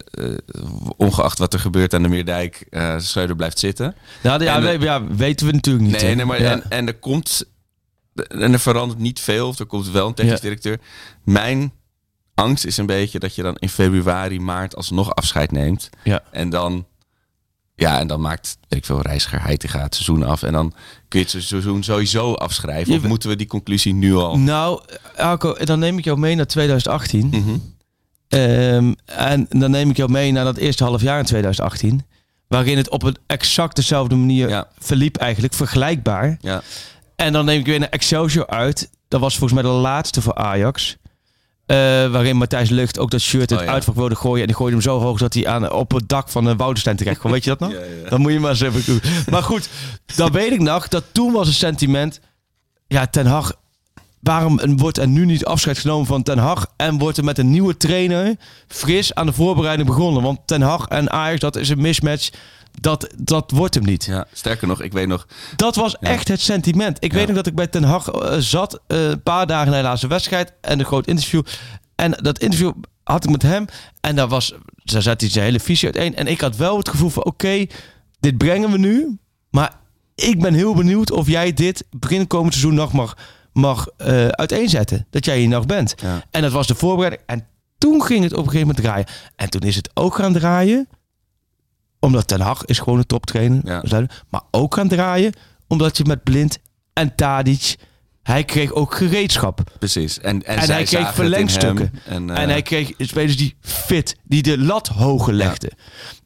ongeacht wat er gebeurt aan de Meerdijk, eh Schreuder blijft zitten. Nou, ja, En, ja, weten we natuurlijk niet. Nee, nee maar Ja. en, en er komt en er verandert niet veel. Of er komt wel een technisch directeur. Mijn angst is een beetje dat je dan in februari, maart alsnog afscheid neemt. Ja. En dan, ja, en dan maakt, weet ik veel, Reiziger Heitinga het seizoen af. En dan kun je het seizoen sowieso afschrijven. Je- Of moeten we die conclusie nu al? Nou, Arco, dan neem ik jou mee naar 2018. Mhm. Ehm, en dan neem ik jou mee naar dat eerste half jaar in 2018. Waarin het op een exact dezelfde manier Ja. verliep eigenlijk, vergelijkbaar. Ja, En dan neem ik weer naar Excelsior uit. Dat was volgens mij de laatste voor Ajax. Eh, waarin Matthijs Lucht ook dat shirt in Oh, het ja. uitvak wilde gooien. En die gooide hem zo hoog dat hij aan, op het dak van uh, Woudenstein terecht kwam. Weet je dat nog? Ja, ja. Dan moet je maar eens even doen. Maar goed, dan weet ik nog dat toen was het sentiment... Ja, Ten Hag... Waarom wordt er nu niet afscheid genomen van Ten Hag... en wordt er met een nieuwe trainer fris aan de voorbereiding begonnen? Want Ten Hag en Ajax, dat is een mismatch. Dat, dat wordt hem niet. ja, sterker nog, ik weet nog. Dat was echt het sentiment. Ik weet nog dat ik bij Ten Hag eh, zat, eh, een paar dagen na de laatste wedstrijd en een groot interview. En dat interview had ik met hem en daar was, daar zat hij zijn hele visie uiteen. En ik had wel het gevoel van, oké, dit brengen we nu, maar ik ben heel benieuwd of jij dit begin komend seizoen nog mag, mag eh, uiteenzetten. Dat jij hier nog bent. Ja. En dat was de voorbereiding. En toen ging het op een gegeven moment draaien. En toen is het ook gaan draaien. Omdat Ten Hag is gewoon een toptrainer. Ja. Maar ook gaan draaien. Omdat je met Blind en Tadic... Hij kreeg ook gereedschap. Precies. En, en, En zij hij kreeg verlengstukken. hem. En, eh, En hij kreeg spelers die fit, die de lat hoger legden.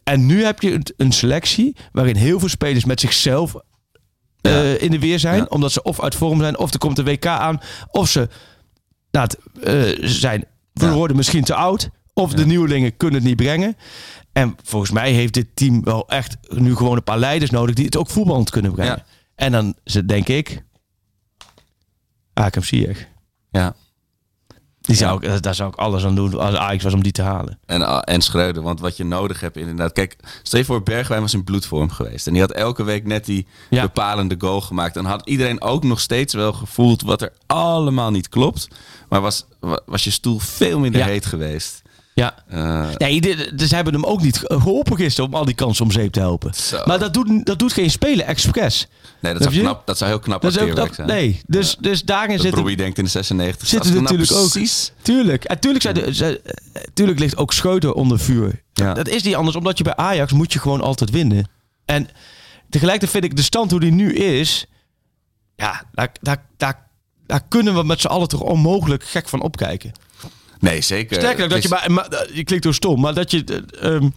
En nu heb je een, een selectie waarin heel veel spelers met zichzelf eh, in de weer zijn. Ja. Omdat ze of uit vorm zijn, of er komt een WK aan. Of ze nou, het, eh, zijn, we worden misschien te oud. Of de nieuwelingen kunnen het niet brengen. En volgens mij heeft dit team wel echt nu gewoon een paar leiders nodig die het ook voetballend kunnen brengen. Ja. En dan denk ik, Akem Ziyech. ja. Die zou ik, daar zou ik alles aan doen als Ajax was om die te halen. En, uh, en Schreuder, want wat je nodig hebt inderdaad. Kijk, stel je voor Bergwijn was in bloedvorm geweest. En die had elke week net die Ja. bepalende goal gemaakt. Dan had iedereen ook nog steeds wel gevoeld wat er allemaal niet klopt. Maar was, wa- was je stoel veel minder Ja. heet geweest. Ja. Eh, Nee, dus ze hebben hem ook niet geholpen gisteren om al die kansen om zeep te helpen. Zo. Maar dat doet, dat doet geen speler expres. nee, dat zou, knap, dat zou heel knap Dat ook dat, zijn. nee, dus, dus daarin zit Robbie denkt in de 96. zit Als het het nou natuurlijk ook. precies... Tuurlijk. En tuurlijk, zijn ze- eh, tuurlijk ligt ook Scheuter onder vuur. Ja. Dat is niet anders, omdat je bij Ajax moet je gewoon altijd winnen. En tegelijkertijd vind ik de stand hoe die nu is... Ja, daar, daar, daar, daar kunnen we met z'n allen toch onmogelijk gek van opkijken. Nee, zeker. Sterker dat je, is- maar, maar, eh, je klinkt heel stom, maar dat je, eh, ehm,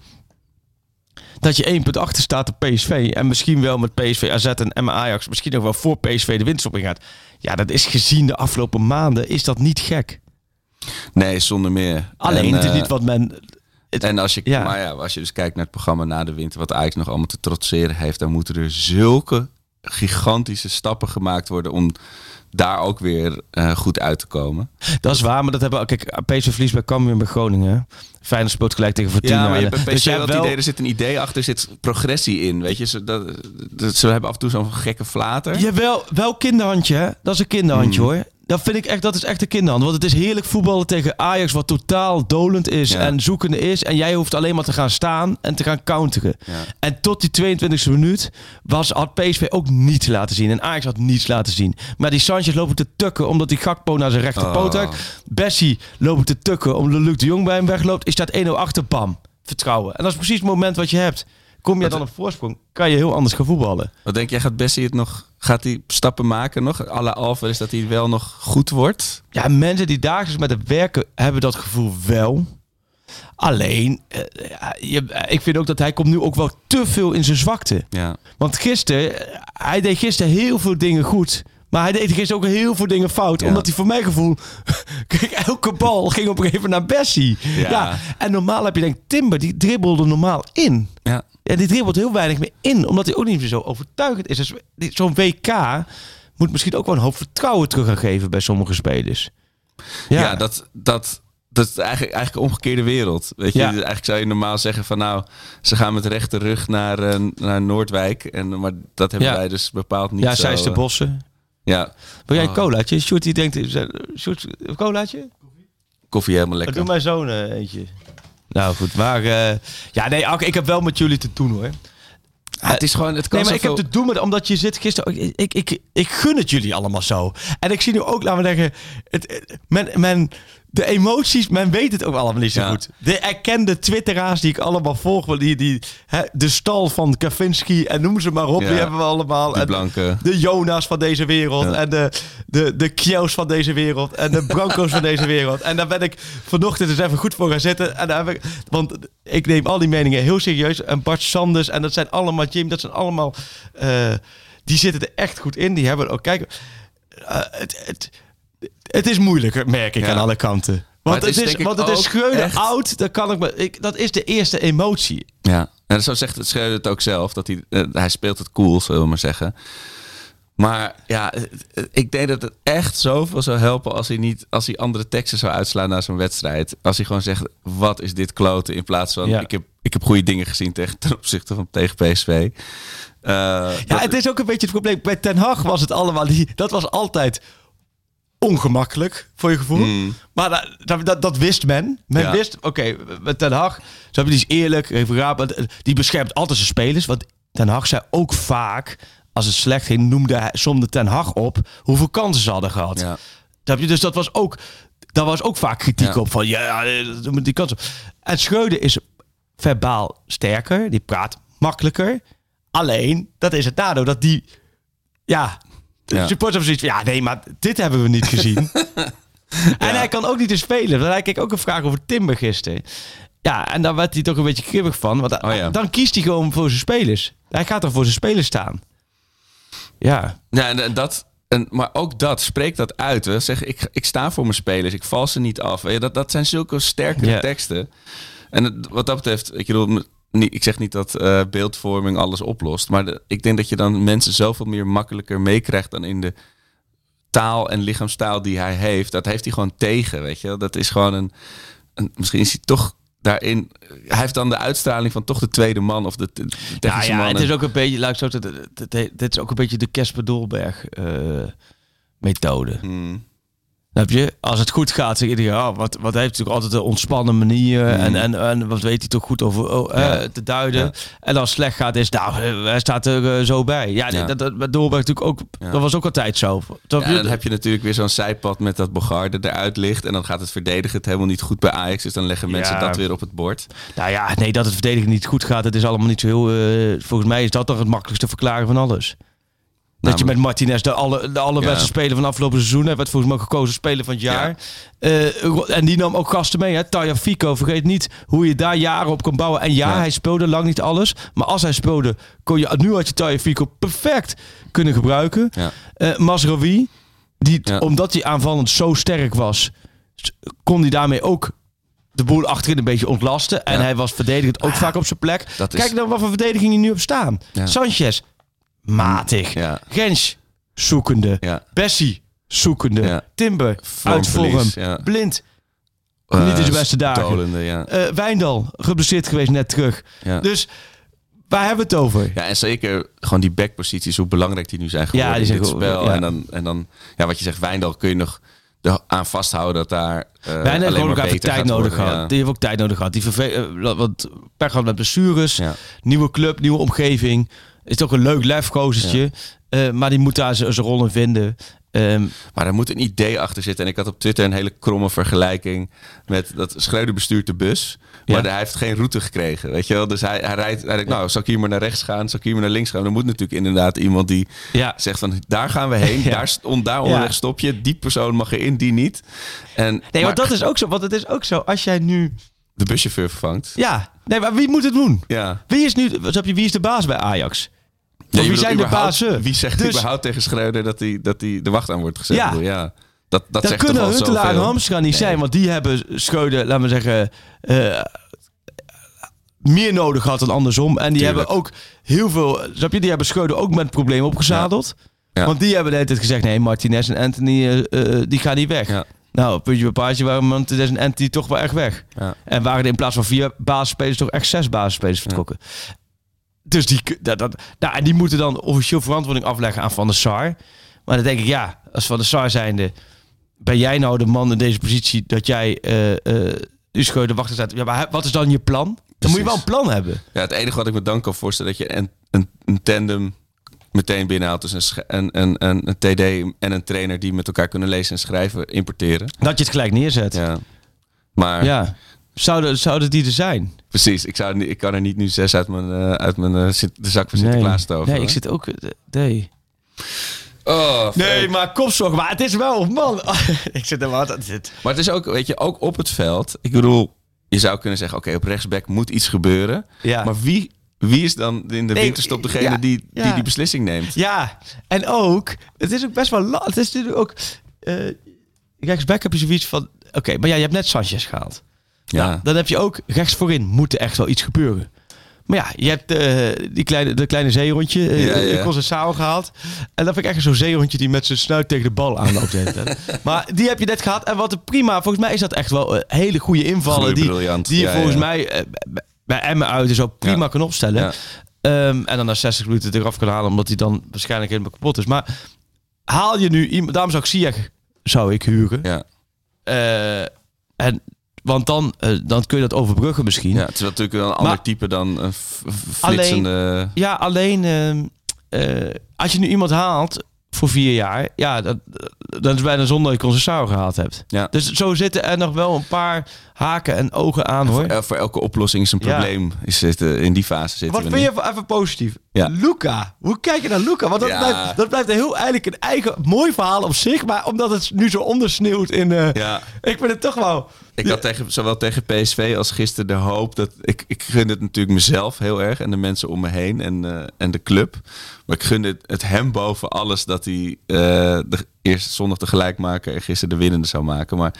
dat je één punt achter staat op PSV. En misschien wel met PSV, AZ en Emma Ajax, misschien ook wel voor PSV de winst op ingaat. Ja, dat is gezien de afgelopen maanden, is dat niet gek. Nee, zonder meer. Alleen, En, het is eh, niet wat men... het- En als je, Ja. maar ja, als je dus kijkt naar het programma na de winter, wat Ajax nog allemaal te trotseren heeft, dan moeten er zulke gigantische stappen gemaakt worden om daar ook weer eh, goed uit te komen. Dat is waar, maar dat hebben we... Kijk, PSV verliest bij Cambuur bij Groningen. Feyenoord speelt gelijk tegen Fortuna. Ja, maar je hebt En, bij dus je wel hebt idee, er zit een idee achter, er zit progressie in. Weet je, ze, dat, dat, ze hebben af en toe zo'n gekke flater. Jawel, wel kinderhandje, hè? Dat is een kinderhandje, Hmm. hoor. Dat vind ik echt, dat is echt een kinderhand. Want het is heerlijk voetballen tegen Ajax, wat totaal dolend is Ja. en zoekende is. En jij hoeft alleen maar te gaan staan en te gaan counteren. Ja. En tot die 22e minuut was, had PSV ook niets laten zien. En Ajax had niets laten zien. Maar die Sanchez lopen te tukken omdat die Gakpo naar zijn rechterpoot Oh. heeft. Bessie lopen te tukken omdat Luc de Jong bij hem wegloopt. Is staat 1-0 achter, bam. Vertrouwen. En dat is precies het moment wat je hebt. Kom je dan op voorsprong, kan je heel anders gaan voetballen. Wat denk jij, gaat Bessie het nog, gaat hij stappen maken nog? Alle Alvarez dat hij wel nog goed wordt? Ja, mensen die dagelijks met het werken hebben dat gevoel wel. Alleen, eh, je, ik vind ook dat hij komt nu ook wel te veel in zijn zwakte. Ja. Want gisteren, eh, hij deed gisteren heel veel dingen goed. Maar hij deed gisteren ook heel veel dingen fout. Ja. Omdat hij voor mijn gevoel... Kijk, elke bal ging op een gegeven moment naar Bessie. Ja. Ja. En normaal heb je denk Timber, die dribbelde normaal in. Ja. Ja, die dribbelt heel weinig meer in. Omdat hij ook niet meer zo overtuigend is. Dus zo'n WK moet misschien ook wel een hoop vertrouwen terug gaan geven bij sommige spelers. Ja, dat, dat, dat is eigenlijk, eigenlijk een omgekeerde wereld. Weet je, Ja. eigenlijk zou je normaal zeggen van nou, ze gaan met rechte rug naar, eh, naar Noordwijk. En, maar dat hebben Ja. wij dus bepaald niet ja, zij is de eh, bossen. Ja, Wil jij een Oh. colaatje? Sjoerd die denkt... Sjoerd, een colaatje? koffie helemaal Dat lekker. doe mijn zoon eh, eentje. Nou goed, maar... eh, ja, nee, ik heb wel met jullie te doen hoor. Ja, het is gewoon, het kan Nee, maar ik heb te doen met... Omdat je zit gisteren... ook- Ik, ik, ik gun het jullie allemaal zo. En ik zie nu ook, laten we zeggen... Het- men, men, de emoties, men weet het ook allemaal niet zo Ja. goed. De erkende twitteraars die ik allemaal volg... Die, die, hè, de stal van Kavinsky en noem ze maar op. Ja. Die hebben we allemaal. Die En blanke. de Jonas van deze wereld. Ja. En de, de, de Kjous van deze wereld. En de Branco's van deze wereld. En daar ben ik vanochtend eens even goed voor gaan zitten. En daar heb ik, want ik neem al die meningen heel serieus. En Bart Sanders. En dat zijn allemaal Jim. Dat zijn allemaal... eh, die zitten er echt goed in. Die hebben ook... Kijk, eh, het, het, het is moeilijker, merk ik Ja. aan alle kanten. Want het het, is is, want het Schreuder oud. Dat, kan ik, me- ik, dat is de eerste emotie. Ja, en zo zegt het Schreuder het ook zelf. Dat hij, eh, hij speelt het cool, zullen we maar zeggen. Maar ja, het- het- ik denk dat het echt zoveel zou helpen als hij niet als hij andere teksten zou uitslaan na zo'n wedstrijd. Als hij gewoon zegt, wat is dit kloten? In plaats van, Ja. ik, heb, ik heb goede dingen gezien tegen, ten opzichte van tegen PSV. Eh, Ja, dat- het is ook een beetje het probleem. Bij Ten Hag was het allemaal... Die, dat was altijd ongemakkelijk, voor je gevoel. Mm. Maar dat, dat, dat, dat wist men. Men Ja. wist, oké, met Ten Hag... Zo die is eerlijk, even die beschermt altijd zijn spelers. Want Ten Hag zei ook vaak... Als het slecht ging, noemde hij, somde Ten Hag op... hoeveel kansen ze hadden gehad. ja. Je? Dus dat was ook, daar was ook vaak kritiek Ja. op. Van ja, dat die kans op. En Schreuder is verbaal sterker. Die praat makkelijker. Alleen, dat is het nadeel. Dat die, ja, de Ja. supporters hebben zoiets van, ja, nee, maar dit hebben we niet gezien. En hij kan ook niet eens spelen. Want hij kreeg ook een vraag over Timber gisteren. Ja, en daar werd hij toch een beetje kribbig van. Want Oh ja. dan kiest hij gewoon voor zijn spelers. Hij gaat dan voor zijn spelers staan. Ja, Ja, en, dat, en, maar ook dat, spreek dat uit. Hè. Zeg, ik, ik sta voor mijn spelers, ik val ze niet af. Dat, dat zijn zulke sterkere Ja. teksten. En het- wat dat betreft, ik, bedoel, niet, ik zeg niet dat eh, beeldvorming alles oplost. Maar de- ik denk dat je dan mensen zoveel meer makkelijker meekrijgt dan in de taal en lichaamstaal die hij heeft. Dat heeft hij gewoon tegen, weet je. Dat is gewoon een, een misschien is hij toch daarin... Hij heeft dan de uitstraling van toch de tweede man of de, de Ja, ja, man. het is ook een beetje, het- dit is ook een beetje de Casper Dolberg eh, methode. Hmm. Snap je? Als het goed gaat, zeg je, ja, wat, wat heeft natuurlijk altijd een ontspannen manier en, en, en wat weet hij toch goed over oh, eh, te duiden. Ja. En als het slecht gaat, is nou, eh, hij staat er eh, zo bij. Ja, Ja. dat, dat met Dolberg natuurlijk ook, dat was ook altijd zo. Dan heb je natuurlijk weer zo'n zijpad met dat Bogarde eruit ligt. En dan gaat het verdedigen het helemaal niet goed bij Ajax. Dus dan leggen mensen dat weer op het bord. Nou ja, nee, dat het verdedigen niet goed gaat, het is allemaal niet zo heel. volgens mij is dat toch het makkelijkste verklaren van alles. Dat je met Martinez de, alle, de allerbeste Ja. speler van afgelopen seizoen hebt. Werd volgens mij ook gekozen speler van het jaar. Eh, en die nam ook gasten mee. Hè? Taya Fico, vergeet niet hoe je daar jaren op kan bouwen. En ja, Ja. hij speelde lang niet alles. Maar als hij speelde, kon je, nu had je Taya Fico perfect kunnen gebruiken. Ja. Masraoui, die, omdat hij aanvallend zo sterk was, kon hij daarmee ook de boel achterin een beetje ontlasten. En hij was verdedigend ook vaak op zijn plek. Is- Kijk dan wat voor verdediging hij nu op staan. Sanchez, matig. Ja. Gens, zoekende. Ja. Bessie, zoekende. Ja. Timber, uit vorm. Vormverlies, ja. Blind, Eh, niet in zijn beste dagen. dolende, ja. eh Wijndal, geblesseerd geweest net terug. Ja. Dus waar hebben we het over? Ja, en zeker gewoon die backposities, hoe belangrijk die nu zijn geworden Ja, die zijn in dit spel. ja. En, dan, en dan, ja, wat je zegt, Wijndal kun je nog aan vasthouden dat daar uh, Bijna heeft alleen maar tijd nodig gehad. ja. Die heeft ook tijd nodig gehad. Die verve- eh, wat per gehad met blessures. Nieuwe club, nieuwe omgeving. Is toch een leuk lefgozertje. Eh, maar die moet daar zijn zijn rol in vinden. Ehm, Maar er moet een idee achter zitten. En ik had op Twitter een hele kromme vergelijking met dat Schreuder bestuurt de bus. Maar Ja. hij heeft geen route gekregen, weet je wel. Dus hij, hij rijdt, hij denkt, nou, zal ik hier maar naar rechts gaan? Zal ik hier maar naar links gaan? Er moet natuurlijk inderdaad iemand die ja. zegt van, daar gaan we heen. Ja. Daar, st- daar onderweg stop je. Die persoon mag erin, die niet. En, Nee, maar maar dat is ook zo. Want het is ook zo. Als jij nu... de buschauffeur vervangt. Ja. Nee, maar wie moet het doen? Ja. Wie is nu... Wie is de baas bij Ajax? Wie zijn de bazen? Wie zegt Dus- überhaupt tegen Schreuder dat hij dat hij de wacht aan wordt gezet? Ja. Ja. Dat, dat, Dat zegt kunnen Huntelaar en. Hamstra niet zijn. Want die hebben Schreuder, laten we zeggen... eh, meer nodig gehad dan andersom. En die Tuurlijk. hebben ook heel veel... Snap je? Die hebben Schreuder ook met problemen opgezadeld. Ja. Want die hebben de hele tijd gezegd... Nee, Martinez en Anthony, eh, eh, die gaan niet weg. Nou, puntje bij paardje waren Martinez en Anthony toch wel echt weg. Ja. En waren er in plaats van vier basisspelers toch echt zes basisspelers vertrokken. Dus die, dat, dat, nou, en die moeten dan officieel verantwoording afleggen aan Van der Sar. Maar dan denk ik, ja, als Van der Sar zijnde... Ben jij nou de man in deze positie dat jij eh eh u Schreuder wachten staat? Ja, maar wat is dan je plan? Dan moet je wel een plan hebben. Ja, het enige wat ik me dan kan voorstellen... dat je een, een, een tandem meteen binnenhaalt. Dus een, een, een, een, een TD en een trainer die met elkaar kunnen lezen en schrijven, importeren. Dat je het gelijk neerzet. Ja. Ja. Zouden, zouden die er zijn? precies, ik, zou, ik kan er niet nu zes uit mijn, eh, uit mijn eh, de zak van Sinterklaas toveren. nee, ik zit ook... eh, Nee. Oh, Nee, maar kopzorg. Maar het is wel, man. ik zit er wat aan zit. Maar het is ook, weet je, ook op het veld. Ik bedoel, je zou kunnen zeggen, oké, op rechtsback moet iets gebeuren. Ja. Maar wie, wie is dan in de Nee, winterstop degene ja, die, ja. die die beslissing neemt? Ja, en ook, het is ook best wel Het is natuurlijk ook, eh rechtsback heb je zoiets van, oké, maar ja, je hebt net Sanchez gehaald. Ja. Nou, dan heb je ook rechts voorin moet er echt wel iets gebeuren. Maar ja, je hebt eh, die kleine, de kleine zeehondje, eh Ja, ja. Conceição gehaald. En dan vind ik echt zo'n zeehondje die met zijn snuit tegen de bal aanloopt. hele tijd. maar die heb je net gehad. En wat een prima, volgens mij is dat echt wel eh, hele goede invallen. Goeie, die, die je Ja, volgens mij eh, bij- Emmen uit ook prima kan opstellen. Ehm, en dan na 60 minuten eraf kan halen, omdat hij dan waarschijnlijk helemaal kapot is. Maar haal je nu iemand, daarom zou ik Ziyech zou ik huren. Ja. En, want dan, eh, dan kun je dat overbruggen misschien. ja, het is natuurlijk een ander Maar- type dan een f- f- flitsende... Ja, alleen ehm, eh, als je nu iemand haalt voor vier jaar, ja, dat, dat is bijna zonder dat je Conceição gehaald hebt. Ja. Dus zo zitten er nog wel een paar haken en ogen aan hoor. Voor, el- voor elke oplossing is een probleem. Is het, eh, in die fase zitten Wat we vind je even positief? Ja. Luca. Hoe kijk je naar Luca? Want dat, blijft, dat blijft een heel eigenlijk een eigen mooi verhaal op zich. Maar omdat het nu zo ondersneeuwt in... eh, Ja. Ik vind het toch wel... Ik had tegen, zowel tegen PSV als gisteren de hoop dat... Ik, ik gun het natuurlijk mezelf heel erg en de mensen om me heen en, eh, en de club. Maar ik gun het, het hem boven alles dat hij de eerste zondag de gelijkmaker en gisteren de winnende zou maken. Maar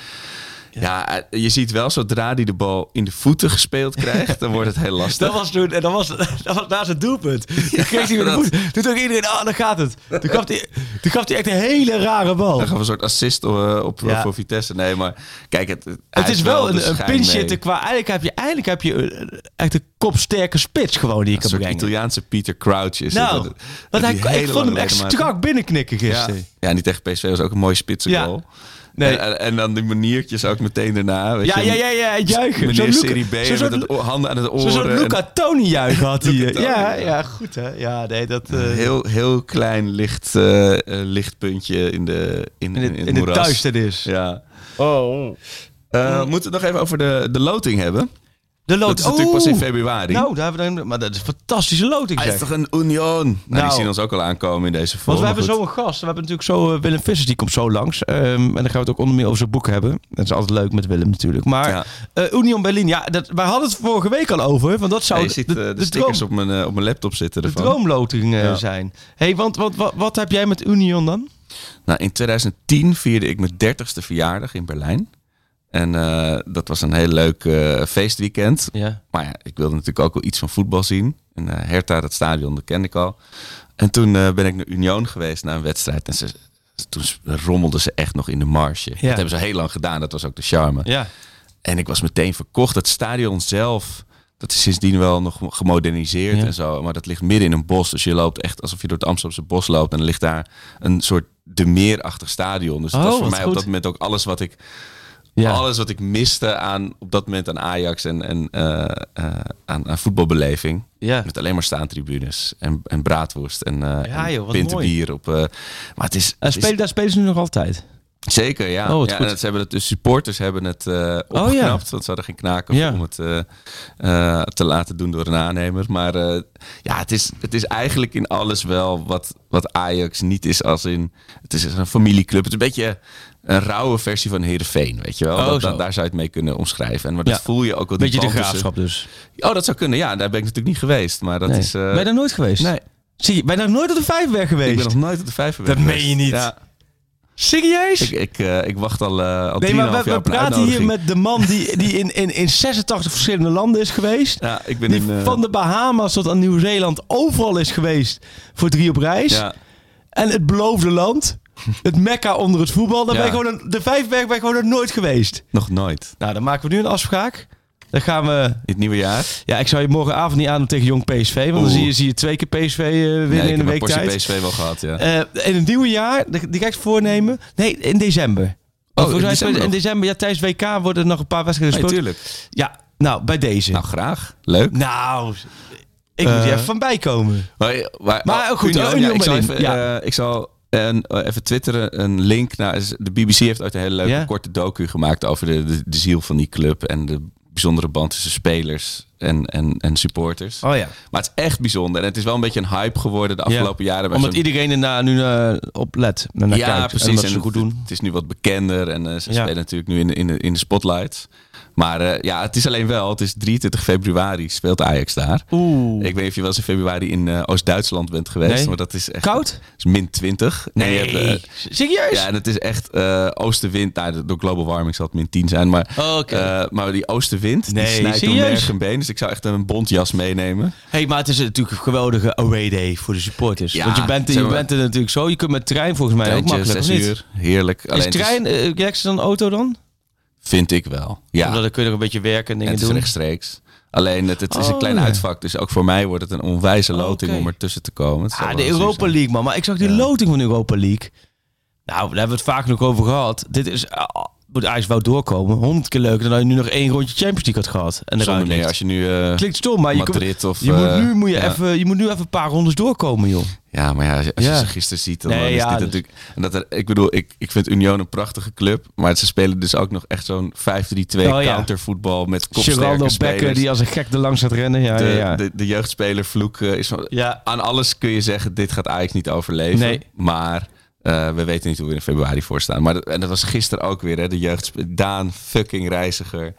ja, eh, je ziet wel zodra hij de bal in de voeten gespeeld krijgt, dan wordt het heel lastig. Dat was toen, en dat was, dat was naast het doelpunt. Toen kreeg hij weer de voet. Toen dacht iedereen, ah, dan gaat het. Toen gaf hij, toen gaf hij echt een hele rare bal. Dan gaan we een soort assist eh, op, Ja. voor Vitesse. Nee, maar kijk, het, Het is wel een, een pinch qua... Eigenlijk heb je, eigenlijk heb je een- echt een kopsterke spits gewoon die je Een kan brengen. Italiaanse Peter Crouch is Nou. Dat- want hij, ik vond hem echt strak binnenknikken Ja. gisteren. ja, en die tegen PSV was ook een mooie spitse Ja. Nee. En, en, dan die maniertjes ook meteen daarna. Weet Ja, je, ja, ja, ja, juichen. Meneer Zo'n Serie B zo'n soort- met het handen aan het Zo'n oren. en Luca Toni juichen had hij. Ja, ja. goed hè. Ja, nee, dat... een heel, heel klein licht, eh, lichtpuntje in de, in, in het, in in het is. Ja. Oh. moeten we het nog even over de, de loting hebben? De Dat loting. is natuurlijk pas in februari. Nou, daar hebben we maar dat is een fantastische loting Hij is toch een Union? Nou, Nou. die zien ons ook al aankomen in deze vorm. Want we hebben goed. zo een gast. We hebben natuurlijk zo eh, Willem Vissers, die komt zo langs. Ehm, en dan gaan we het ook onder meer over zijn boek hebben. Dat is altijd leuk met Willem natuurlijk. Maar Ja. eh, Union Berlin, ja, dat, wij hadden het vorige week al over. Want dat zou Ja, je ziet de, eh, de, de stickers droom, op, mijn, op mijn laptop zitten de ervan. droomloting eh, Ja. zijn. hey, want wat, wat, wat heb jij met Union dan? Nou, in 2010 vierde ik mijn 30ste verjaardag in Berlijn. En eh, dat was een heel leuk eh, feestweekend. Ja. Maar ja, ik wilde natuurlijk ook wel iets van voetbal zien. En eh Hertha, dat stadion, dat kende ik al. En toen ben ik naar Union geweest naar een wedstrijd. En ze, toen rommelden ze echt nog in de marge. Dat hebben ze heel lang gedaan. Dat was ook de charme. Ja. En ik was meteen verkocht. Het stadion zelf, dat is sindsdien wel nog gemoderniseerd Ja. en zo. Maar dat ligt midden in een bos. Dus je loopt echt alsof je door het Amsterdamse bos loopt. En er ligt daar een soort de meerachtig stadion. Dus dat Oh, was voor wat mij goed. op dat moment ook alles wat ik... Ja. Alles wat ik miste aan, op dat moment aan Ajax en, en eh, eh, aan, aan voetbalbeleving. Ja. Met alleen maar staantribunes en, en braadworst en, Ja, joh, winterbier. Op, maar het is, spelen, daar spelen ze nu nog altijd. Zeker, ja. Oh, ja en ze hebben het, de supporters hebben het opgeknapt. Want ze hadden geen knaken Ja. om het te laten doen door een aannemer. Maar ja, het is, het is eigenlijk in alles wel wat, wat Ajax niet is als in... Het is een familieclub. Het is een beetje een rauwe versie van Heerenveen, weet je wel. Oh, Dat- daar zou je het mee kunnen omschrijven. En maar dat voel je ook wel. die Beetje de tussen- graafschap dus. Oh, dat zou kunnen. Ja, daar ben ik natuurlijk niet geweest. Maar dat Nee. is... eh, ben je daar nooit geweest? Nee, Zie je, ben je daar nooit op de Vijfberg geweest? ik ben nog nooit op de vijver Dat meen je niet. Ja, Serieus? ik, ik, eh, ik wacht al, eh al nee, 3,5 maar we, we praten hier met de man die, die in, in, in 86 verschillende landen is geweest. Ja, ik ben Die in... van de Bahama's tot aan Nieuw-Zeeland overal is geweest voor drie op reis. ja, En het beloofde land, het mekka onder het voetbal, daar Ja. ben je gewoon een- de Vijfberg ben je gewoon nog nooit geweest. nog nooit. Nou, dan maken we nu een afspraak. Dan gaan we... In het nieuwe jaar? Ja, ik zou je morgenavond niet aandoen tegen Jong PSV. Want dan zie je, zie je twee keer PSV eh, winnen nee, ik in een week tijd. PSV wel gehad, ja. Eh, in het nieuwe jaar, die ga ik voornemen. Nee, in december. Oh, in december in december, ja, tijdens WK worden er nog een paar wedstrijden Nee, gespeeld. tuurlijk. ja, nou, bij deze. Nou, Nou, graag. Leuk. ik moet Eh, hier even van bijkomen. Maar, maar, Maar oh, goed, Union, Union ja, ik zal Berlin, even, ja. eh, ik zal een- eh, even twitteren een link naar... De BBC heeft ooit een hele leuke Ja? korte docu gemaakt... over de, de, de ziel van die club... en de bijzondere band tussen spelers en, en, en supporters. Oh ja. Maar het is echt bijzonder. En het is wel een beetje een hype geworden de Ja. afgelopen jaren. Omdat iedereen ernaar nu eh, op let. En naar ja, kijkt. precies. En ze En goed doen. Het is nu wat bekender en eh, ze spelen natuurlijk nu in, de- in, de, in de spotlight. Maar eh, ja, het is alleen wel, het is 23 februari speelt Ajax daar. Oeh. Ik weet niet of je wel eens in februari in eh, Oost-Duitsland bent geweest, Nee. maar dat is echt... Koud? Het is min 20. En je hebt, eh, Serieus? ja, en het is echt oostenwind. Nou, door global warming zal het min 10 zijn, maar, Oh, maar die oostenwind Nee, die snijdt door merg en been. Dus ik zou echt een bontjas meenemen. hey, maar het is natuurlijk een geweldige away day voor de supporters. Ja, Want je bent, je maar- bent er natuurlijk zo. Je kunt met trein volgens mij ook makkelijk, uur, heerlijk. Is Alleen het trein, Jackson dan auto dan? Vind ik wel. Ja, Omdat dan kun je er een beetje werken en En dingen het is doen. rechtstreeks. Alleen het, het is een Oh, klein ja. uitvak. Dus ook voor mij wordt het een onwijze Oh, loting om er tussen te komen. Ah, de Europa zijn. League, man. Maar ik zag die Ja. loting van de Europa League. Nou, daar hebben we het vaak nog over gehad. Dit is... moet eigenlijk wel doorkomen. Honderd keer leuker dan dat je nu nog één rondje Champions League had gehad. En eruit meer als je nu... eh, Klinkt stom, maar je, of... moet eh, nu, moet je, ja. even, je moet nu even een paar rondes doorkomen, joh. Ja, maar ja, als je, als je Ja. ze gisteren ziet, dan Nee, dan is ja, dit dus- natuurlijk... En dat er, ik bedoel, ik, ik vind Union een prachtige club. Maar ze spelen dus ook nog echt zo'n 5-3-2 Oh, ja. countervoetbal met kopsterke Becker die als een gek er langs gaat rennen. Ja, de, ja, ja. De, de jeugdspeler Vloek eh, is van... ja. Aan alles kun je zeggen, dit gaat Ajax niet overleven. Nee. Maar eh, we weten niet hoe we in februari voor staan. Maar dat, en dat was gisteren ook weer, hè, de jeugd. Daan fucking reiziger.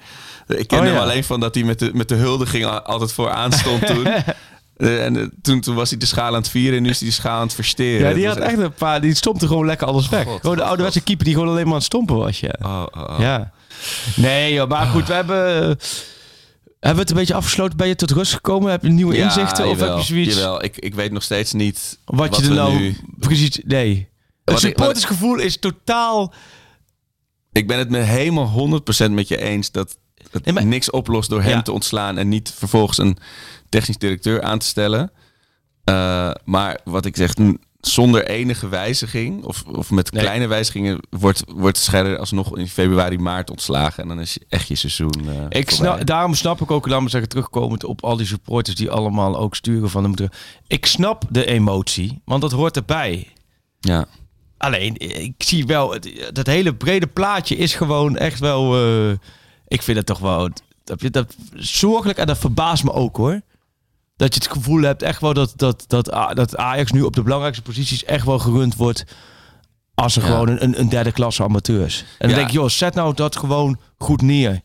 Ik ken Oh, hem ja. alleen van dat hij met de, met de huldiging al- altijd vooraan stond toen. Eh, en eh, toen, toen was hij de schaal aan het vieren en nu is hij de schaal aan het versteren. Ja, die had echt een paar. Die stompte gewoon lekker alles weg. God, gewoon de ouderwetse keeper die gewoon alleen maar aan het stompen was. Ja. Oh, oh, oh. ja. Nee, joh, maar goed, we hebben. Hebben we het een beetje afgesloten? Ben je tot rust gekomen? Heb je nieuwe Ja, inzichten? Of heb je zoiets? Jawel, ik, ik weet nog steeds niet Wat, je er nou nu- precies. Nee. Het supportersgevoel is totaal. Ik ben het me helemaal 100% met je eens dat het Nee, maar- niks oplost door hem Ja. te ontslaan en niet vervolgens een technisch directeur aan te stellen. Eh, maar wat ik zeg, zonder enige wijziging of, of met Nee. kleine wijzigingen wordt, wordt Scherder alsnog in februari, maart ontslagen. En dan is echt je seizoen. eh, Ik snap, daarom snap ik ook, laat me zeggen, terugkomend op al die supporters die allemaal ook sturen van hem. Ik snap de emotie, want dat hoort erbij. Ja. Alleen, ik zie wel, het, dat hele brede plaatje is gewoon echt wel. eh, ik vind het toch wel. dat, dat, zorgelijk en dat verbaast me ook hoor. Dat je het gevoel hebt echt wel dat, dat, dat, Ajax nu op de belangrijkste posities echt wel gerund wordt als er Ja. gewoon een, een derde klasse amateurs. En dan Ja. denk ik, joh, zet nou dat gewoon goed neer.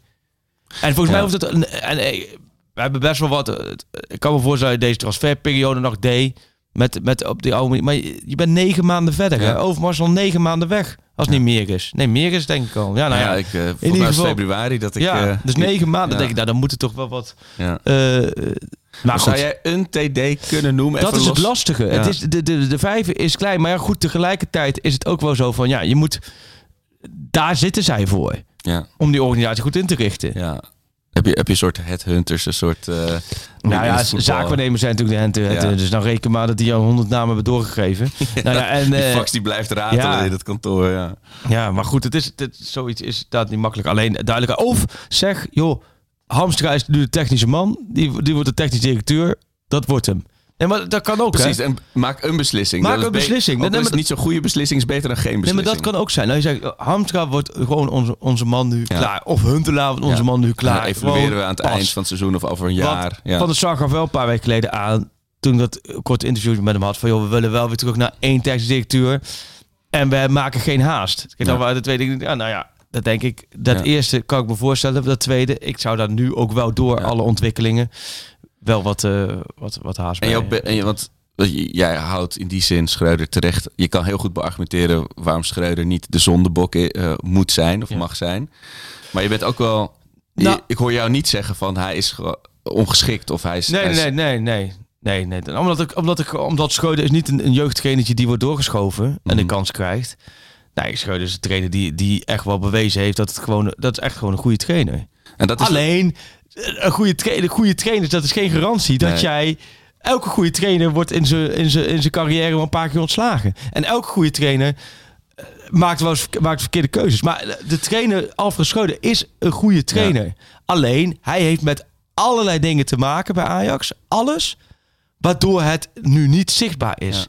En volgens mij hoeft het... En, eh, we hebben best wel wat... eh, Ik kan me voorstellen dat je deze transferperiode nog deed. Met, met op die oude... Maar je bent negen maanden verder. Ja. Hè? Overmars al negen maanden weg. Als het niet meer is. Nee, meer is denk ik al. Ja, nou Nou ja. ja, ik, eh volgens ieder geval- februari dat ik... ja, eh, dus negen maanden. denk ik, nou, dan moet het toch wel wat... Ja. eh, eh, maar Zou jij een TD kunnen noemen? dat is los- het lastige. Het is, de, de, de vijver is klein. Maar ja, goed, tegelijkertijd is het ook wel zo van... Ja, je moet... Daar zitten zij voor. Ja, Om die organisatie goed in te richten. ja. Heb je, heb je een soort headhunters, een soort... eh, Nou ja, zaakwaarnemers zijn natuurlijk de Ja. Dus nou reken maar dat die al honderd namen hebben doorgegeven. Nou ja, en, Die eh, fax die blijft ratelen ja. in het kantoor, ja. ja, maar goed, het is, het, zoiets is inderdaad niet makkelijk. Alleen duidelijk. Of zeg, joh, Hamstra is nu de technische man. Die, die wordt de technisch directeur. Dat wordt hem. Nee, maar dat kan ook, Precies, hè? en maak een beslissing. Maak Dat een be- beslissing. Nee, is niet zo'n goede beslissing, is beter dan geen Nee, beslissing. maar dat kan ook zijn. Nou, je zegt, Hamstra wordt gewoon onze, onze man nu Ja. klaar. Of Huntelaar wordt onze Ja. man nu Ja, klaar. evalueren Gewoon we aan het pas. eind van het seizoen of over een jaar. Want ja. Van der Sar gaf wel een paar weken geleden aan, toen ik dat korte interview met hem had, van joh, we willen wel weer terug naar één technisch directeur. En we maken geen haast. Kijk, dan Ja. waren de tweede, ja, nou ja, dat denk ik. Dat Ja. eerste kan ik me voorstellen. Dat tweede, ik zou daar nu ook wel door Ja. alle ontwikkelingen wel wat, eh, wat, wat haast En, bij. be- en want jij houdt in die zin Schreuder terecht. Je kan heel goed beargumenteren waarom Schreuder niet de zondebok eh, moet zijn of Ja. mag zijn. Maar je bent ook wel. je- Nou- ik hoor jou niet zeggen van hij is ge- ongeschikt of hij is. Nee, hij is- nee, nee, nee. Nee, nee. Omdat, ik, omdat, ik, omdat Schreuder is niet een, een jeugdtrainer die wordt doorgeschoven en de Mhm. kans krijgt. Nee, Schreuder is een trainer die, die echt wel bewezen heeft dat het gewoon, dat is echt gewoon een goede trainer. En dat is Alleen, een goede, tra een goede trainer, dat is geen garantie dat Nee. jij... Elke goede trainer wordt in zijn in zijn- in zijn carrière wel een paar keer ontslagen. En elke goede trainer eh, maakt wel eens maakt verkeerde keuzes. Maar de trainer Alfred Schreuder is een goede trainer. Alleen, hij heeft met allerlei dingen te maken bij Ajax. Alles waardoor het nu niet zichtbaar is. Ja.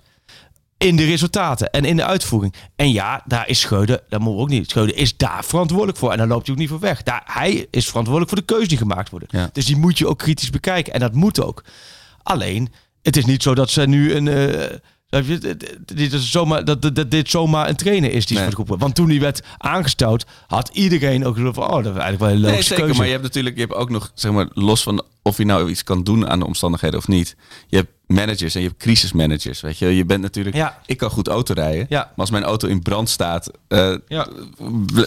In de resultaten en in de uitvoering. En ja, daar is Schreuder, dat moeten we ook niet. Schreuder is daar verantwoordelijk voor. En daar loopt hij ook niet voor weg. Daar, hij is verantwoordelijk voor de keuzes die gemaakt worden. Ja. Dus die moet je ook kritisch bekijken. En dat moet ook. Alleen, het is niet zo dat ze nu een. dat je- dit- is zomaar, dat, dat, dat dit zomaar een trainer is die Nee. voor de groep wordt. Want toen hij werd aangesteld, had iedereen ook zo van: oh, dat is eigenlijk wel een Nee, logische zeker. keuze. Maar je hebt natuurlijk je hebt ook nog, zeg maar, los van of je nou iets kan doen aan de omstandigheden of niet. Je hebt managers en je hebt crisismanagers. Weet je, je bent natuurlijk. Ja. Ik kan goed auto rijden. Ja. Maar als mijn auto in brand staat, eh, Ja.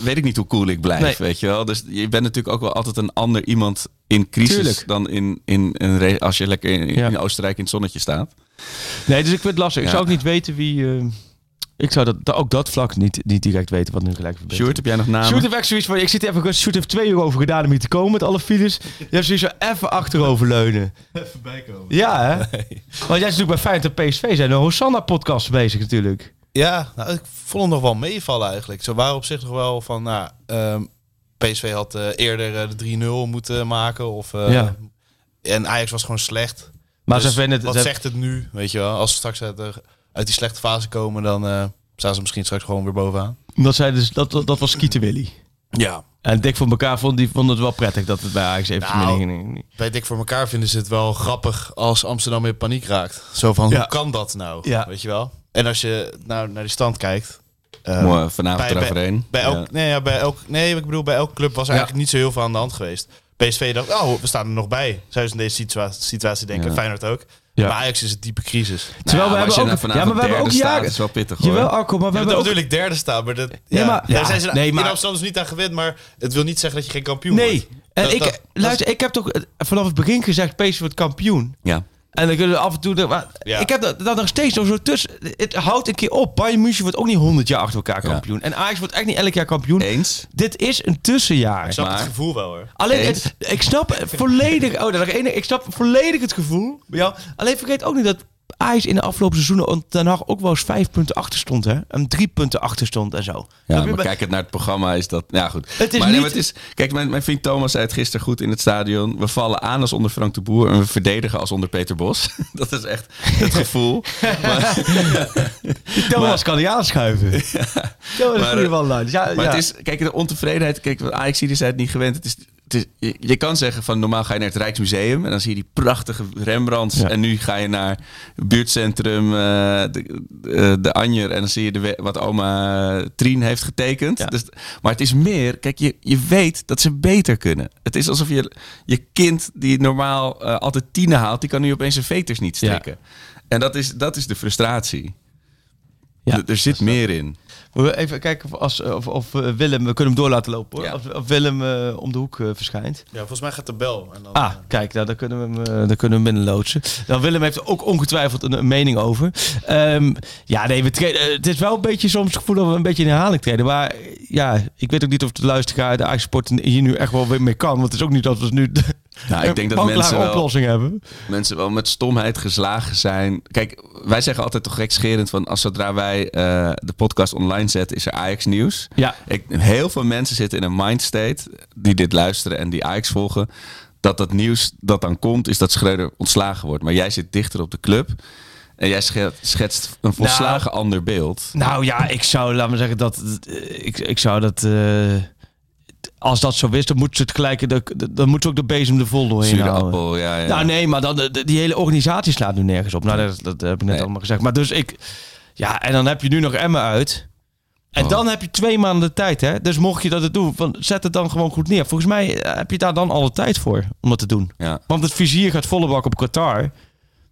weet ik niet hoe cool ik blijf. Nee. Weet je wel. Dus je bent natuurlijk ook wel altijd een ander iemand in crisis Tuurlijk. dan in, in, als je lekker in, Oostenrijk in het zonnetje staat. Nee, dus ik vind het lastig. Ik zou ook niet weten wie. eh, ik zou dat, ook dat vlak niet, niet direct weten wat nu gelijk verbetert. Sjoerd, heb jij nog namen? Shoot heeft echt zoiets van, ik zit hier even. Shoot heeft twee uur over gedaan om hier te komen met alle files. Je hebt zoiets van even achteroverleunen. Even bijkomen. Ja, hè? Want jij is natuurlijk bij Feyenoord en PSV zijn de Hosanna-podcast bezig natuurlijk. Ja, nou, ik vond hem nog wel meevallen eigenlijk. Ze waren op zich nog wel van, nou, ehm, PSV had eh, eerder eh, de 3-0 moeten maken. Of, eh, Ja. En Ajax was gewoon slecht. Maar Dus ze vinden het... wat ze- zegt het nu? Weet je wel, als ze straks uit, de- uit die slechte fase komen, dan eh, staan ze misschien straks gewoon weer bovenaan. Dat, zei dus, dat, dat, dat was Skieten Willy. Ja. En Dick van elkaar vond, die vond het wel prettig dat het bij Ajax even Nou, ging. Bij Dik voor elkaar vinden ze het wel grappig als Amsterdam in paniek raakt. Zo van, Ja. hoe kan dat nou? Ja. Weet je wel? En als je nou naar die stand kijkt... eh, Mooi, vanavond bij- eroverheen. Bij elk, Ja. nee, ja, bij elk, nee, ik bedoel, bij elke club was er Ja. eigenlijk niet zo heel veel aan de hand geweest. PSV dacht, oh, we staan er nog bij. Zou ze in deze situatie, situatie denken. Ja. Feyenoord ook. Ja. Bij Ajax is het diepe crisis. Terwijl we hebben ook... nou Ja, maar we hebben ook staat, jaren... is wel pittig hoor. Jawel, Arco, maar we Ja, hebben ook... natuurlijk derde staan, maar dat, Nee, ja, maar- daar ja, zijn ze nee, in maar- Amsterdam niet aan gewend, maar het wil niet zeggen dat je geen kampioen Nee, wordt. en Dat- ik, dat- luister, ik heb toch vanaf het begin gezegd, PSV wordt kampioen. Ja. En dan kunnen we af en toe... de- Maar Ja. Ik heb dat, dat nog steeds nog zo tussen. Het houdt een keer op. Bayern München wordt ook niet 100 jaar achter elkaar Ja. kampioen. En Ajax wordt echt niet elk jaar kampioen. Eens. Dit is een tussenjaar. Ik snap Maar- het gevoel wel hoor. Alleen, het- ik snap volledig... Oh, dat. Ik snap volledig het gevoel bij jou. Alleen vergeet ook niet dat Ajax in de afgelopen seizoenen Den Haag ook wel eens vijf punten achter stond. Hè? En drie punten achter stond en zo. Ja, maar kijk het naar het programma is dat... Ja, goed. Het is maar, niet- maar het is, kijk, mijn, mijn vriend Thomas zei het gisteren goed in het stadion. We vallen aan als onder Frank de Boer en we verdedigen als onder Peter Bos. dat is echt het gevoel. maar Thomas kan die aanschuiven. Ja, dat is een goede eh, one-line. Dus ja, maar ja. het is, kijk, de ontevredenheid. Kijk, Ajax is het niet gewend. Het is is, je, je kan zeggen van normaal ga je naar het Rijksmuseum en dan zie je die prachtige Rembrandts. Ja. En nu ga je naar het buurtcentrum eh, de, eh, de Anjer en dan zie je de, wat oma Trien heeft getekend. Ja. Dus, maar het is meer, kijk, je, je weet dat ze beter kunnen. Het is alsof je je kind die normaal eh, altijd tienen haalt, die kan nu opeens zijn veters niet Ja. strikken. En dat is, dat is de frustratie. Ja. Er zit meer in. Even kijken of, als, of, of eh, Willem, we kunnen hem door laten lopen hoor. Ja. Of, of Willem eh, om de hoek eh, verschijnt. Ja, volgens mij gaat de bel. En dan, Ah, kijk, nou, daar, kunnen we hem, daar kunnen we hem binnenloodsen. Dan Willem heeft er ook ongetwijfeld een, een mening over. Ehm, ja, nee, we treden, het is wel een beetje soms het gevoel dat we een beetje in herhaling treden. Maar ja, ik weet ook niet of de luisteraar de Ajax-sport hier nu echt wel weer mee kan. Want het is ook niet dat we nu Nou, ik denk dat mensen wel- oplossing hebben. mensen wel met stomheid geslagen zijn. Kijk, wij zeggen altijd toch gekscherend van als zodra wij eh, de podcast online zetten, is er Ajax nieuws. Ja. Ik, heel veel mensen zitten in een mindstate die dit luisteren en die Ajax volgen. Dat dat nieuws dat dan komt, is dat Schreuder ontslagen wordt. Maar jij zit dichter op de club. En jij sche- schetst een volslagen ander beeld. Nou ja, ik zou, laat me zeggen, dat ik, ik zou dat. eh, als dat zo is, dan moet ze het gelijk. Dan, dan moet ze ook de bezem er vol doorheen Zure houden. appel, ja, ja. Nou nee, maar dan, de- die hele organisatie slaat nu nergens op. Nou, dat, dat heb ik net Nee. allemaal gezegd. Maar dus ik... Ja, en dan heb je nu nog Emma uit. En Oh. dan heb je twee maanden de tijd, hè. Dus mocht je dat het doen, van, zet het dan gewoon goed neer. Volgens mij eh, heb je daar dan alle tijd voor om dat te doen. ja. Want het vizier gaat volle bak op Qatar.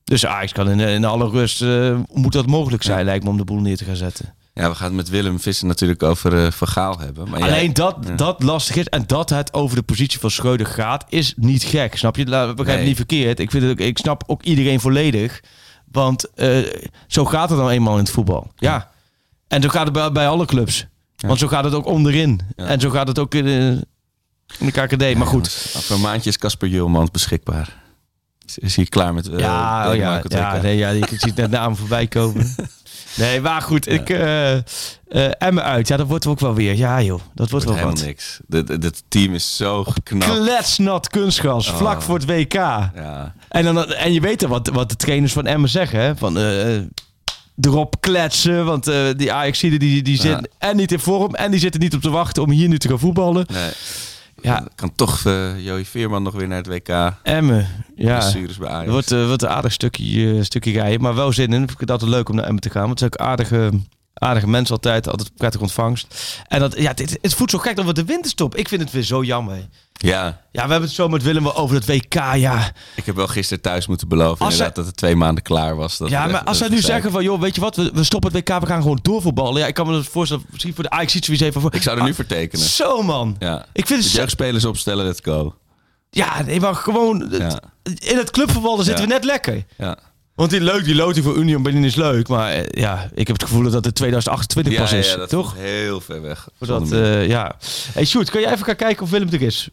Dus Ajax kan in, in alle rust... eh, moet dat mogelijk zijn, lijkt me, om de boel neer te gaan zetten. Ja, we gaan het met Willem Visser natuurlijk over eh Van Gaal hebben. Maar Alleen dat, Ja. dat lastig is. En dat het over de positie van Schreuder gaat, is niet gek. Snap je? Begrijp me Nee. niet verkeerd. Ik, vind het ook, ik snap ook iedereen volledig. Want eh, zo gaat het dan eenmaal in het voetbal. Ja. En zo gaat het bij, bij alle clubs. Want zo gaat het ook onderin. En zo gaat het ook in, de- in de KKD. maar goed. Over een maandje is Casper Julmans beschikbaar. Is, is hier klaar met... eh, ja, oh ja, ja, nee, ja, ik zie het net naam voorbij komen. Nee, maar goed. Ik, eh, Emmen uit. Ja, dat wordt ook wel weer. Ja joh, dat wordt wordt wel helemaal wat. niks. Het het team is zo geknapt. Kletsnat kunstgras, Oh. vlak voor het WK. Ja. En, dan, en je weet dan wat, wat de trainers van Emmen zeggen. Hè? Van erop kletsen. Want die ajax die, die, die zitten en niet in vorm. En die zitten niet op te wachten om hier nu te gaan voetballen. Nee. Ja, kan toch eh Joey Veerman nog weer naar het WK. Emmen. Ja, Blessures bij Ajax. wordt, eh, wordt een aardig stukje, eh, stukje rijden. Maar wel zin in. Ik vind het altijd leuk om naar Emmen te gaan. Want het zijn ook aardige, aardige mensen altijd. Altijd prettig ontvangst. En dat, ja, het, het voelt zo gek dat we de winterstop. Ik vind het weer zo jammer. Ja, Ja, we hebben het zo met Willem over het WK. Ja, ik heb wel gisteren thuis moeten beloven inderdaad dat het twee maanden klaar was. Dat ja, maar echt- als zij nu zeggen van, joh, weet je wat, we, we stoppen het WK, we gaan gewoon doorvoetballen. Ja, ik kan me dat voorstellen, misschien voor de Ajax iets even voor. Ik zou er nu voor tekenen. Zo man. Ja. Ik vind het De jeugdspelers opstellen, let's go. ja, nee, maar gewoon Ja. in het clubvoetbal zitten Ja. we net lekker. Ja. Want die leuk, die loting voor Union Berlin is leuk, maar eh, ja, ik heb het gevoel dat het in 2028 Ja, pas is, ja, dat toch? is heel ver weg. Voordat, meer. eh, ja. Hey Sjoerd, kan jij even gaan kijken of Willem er is?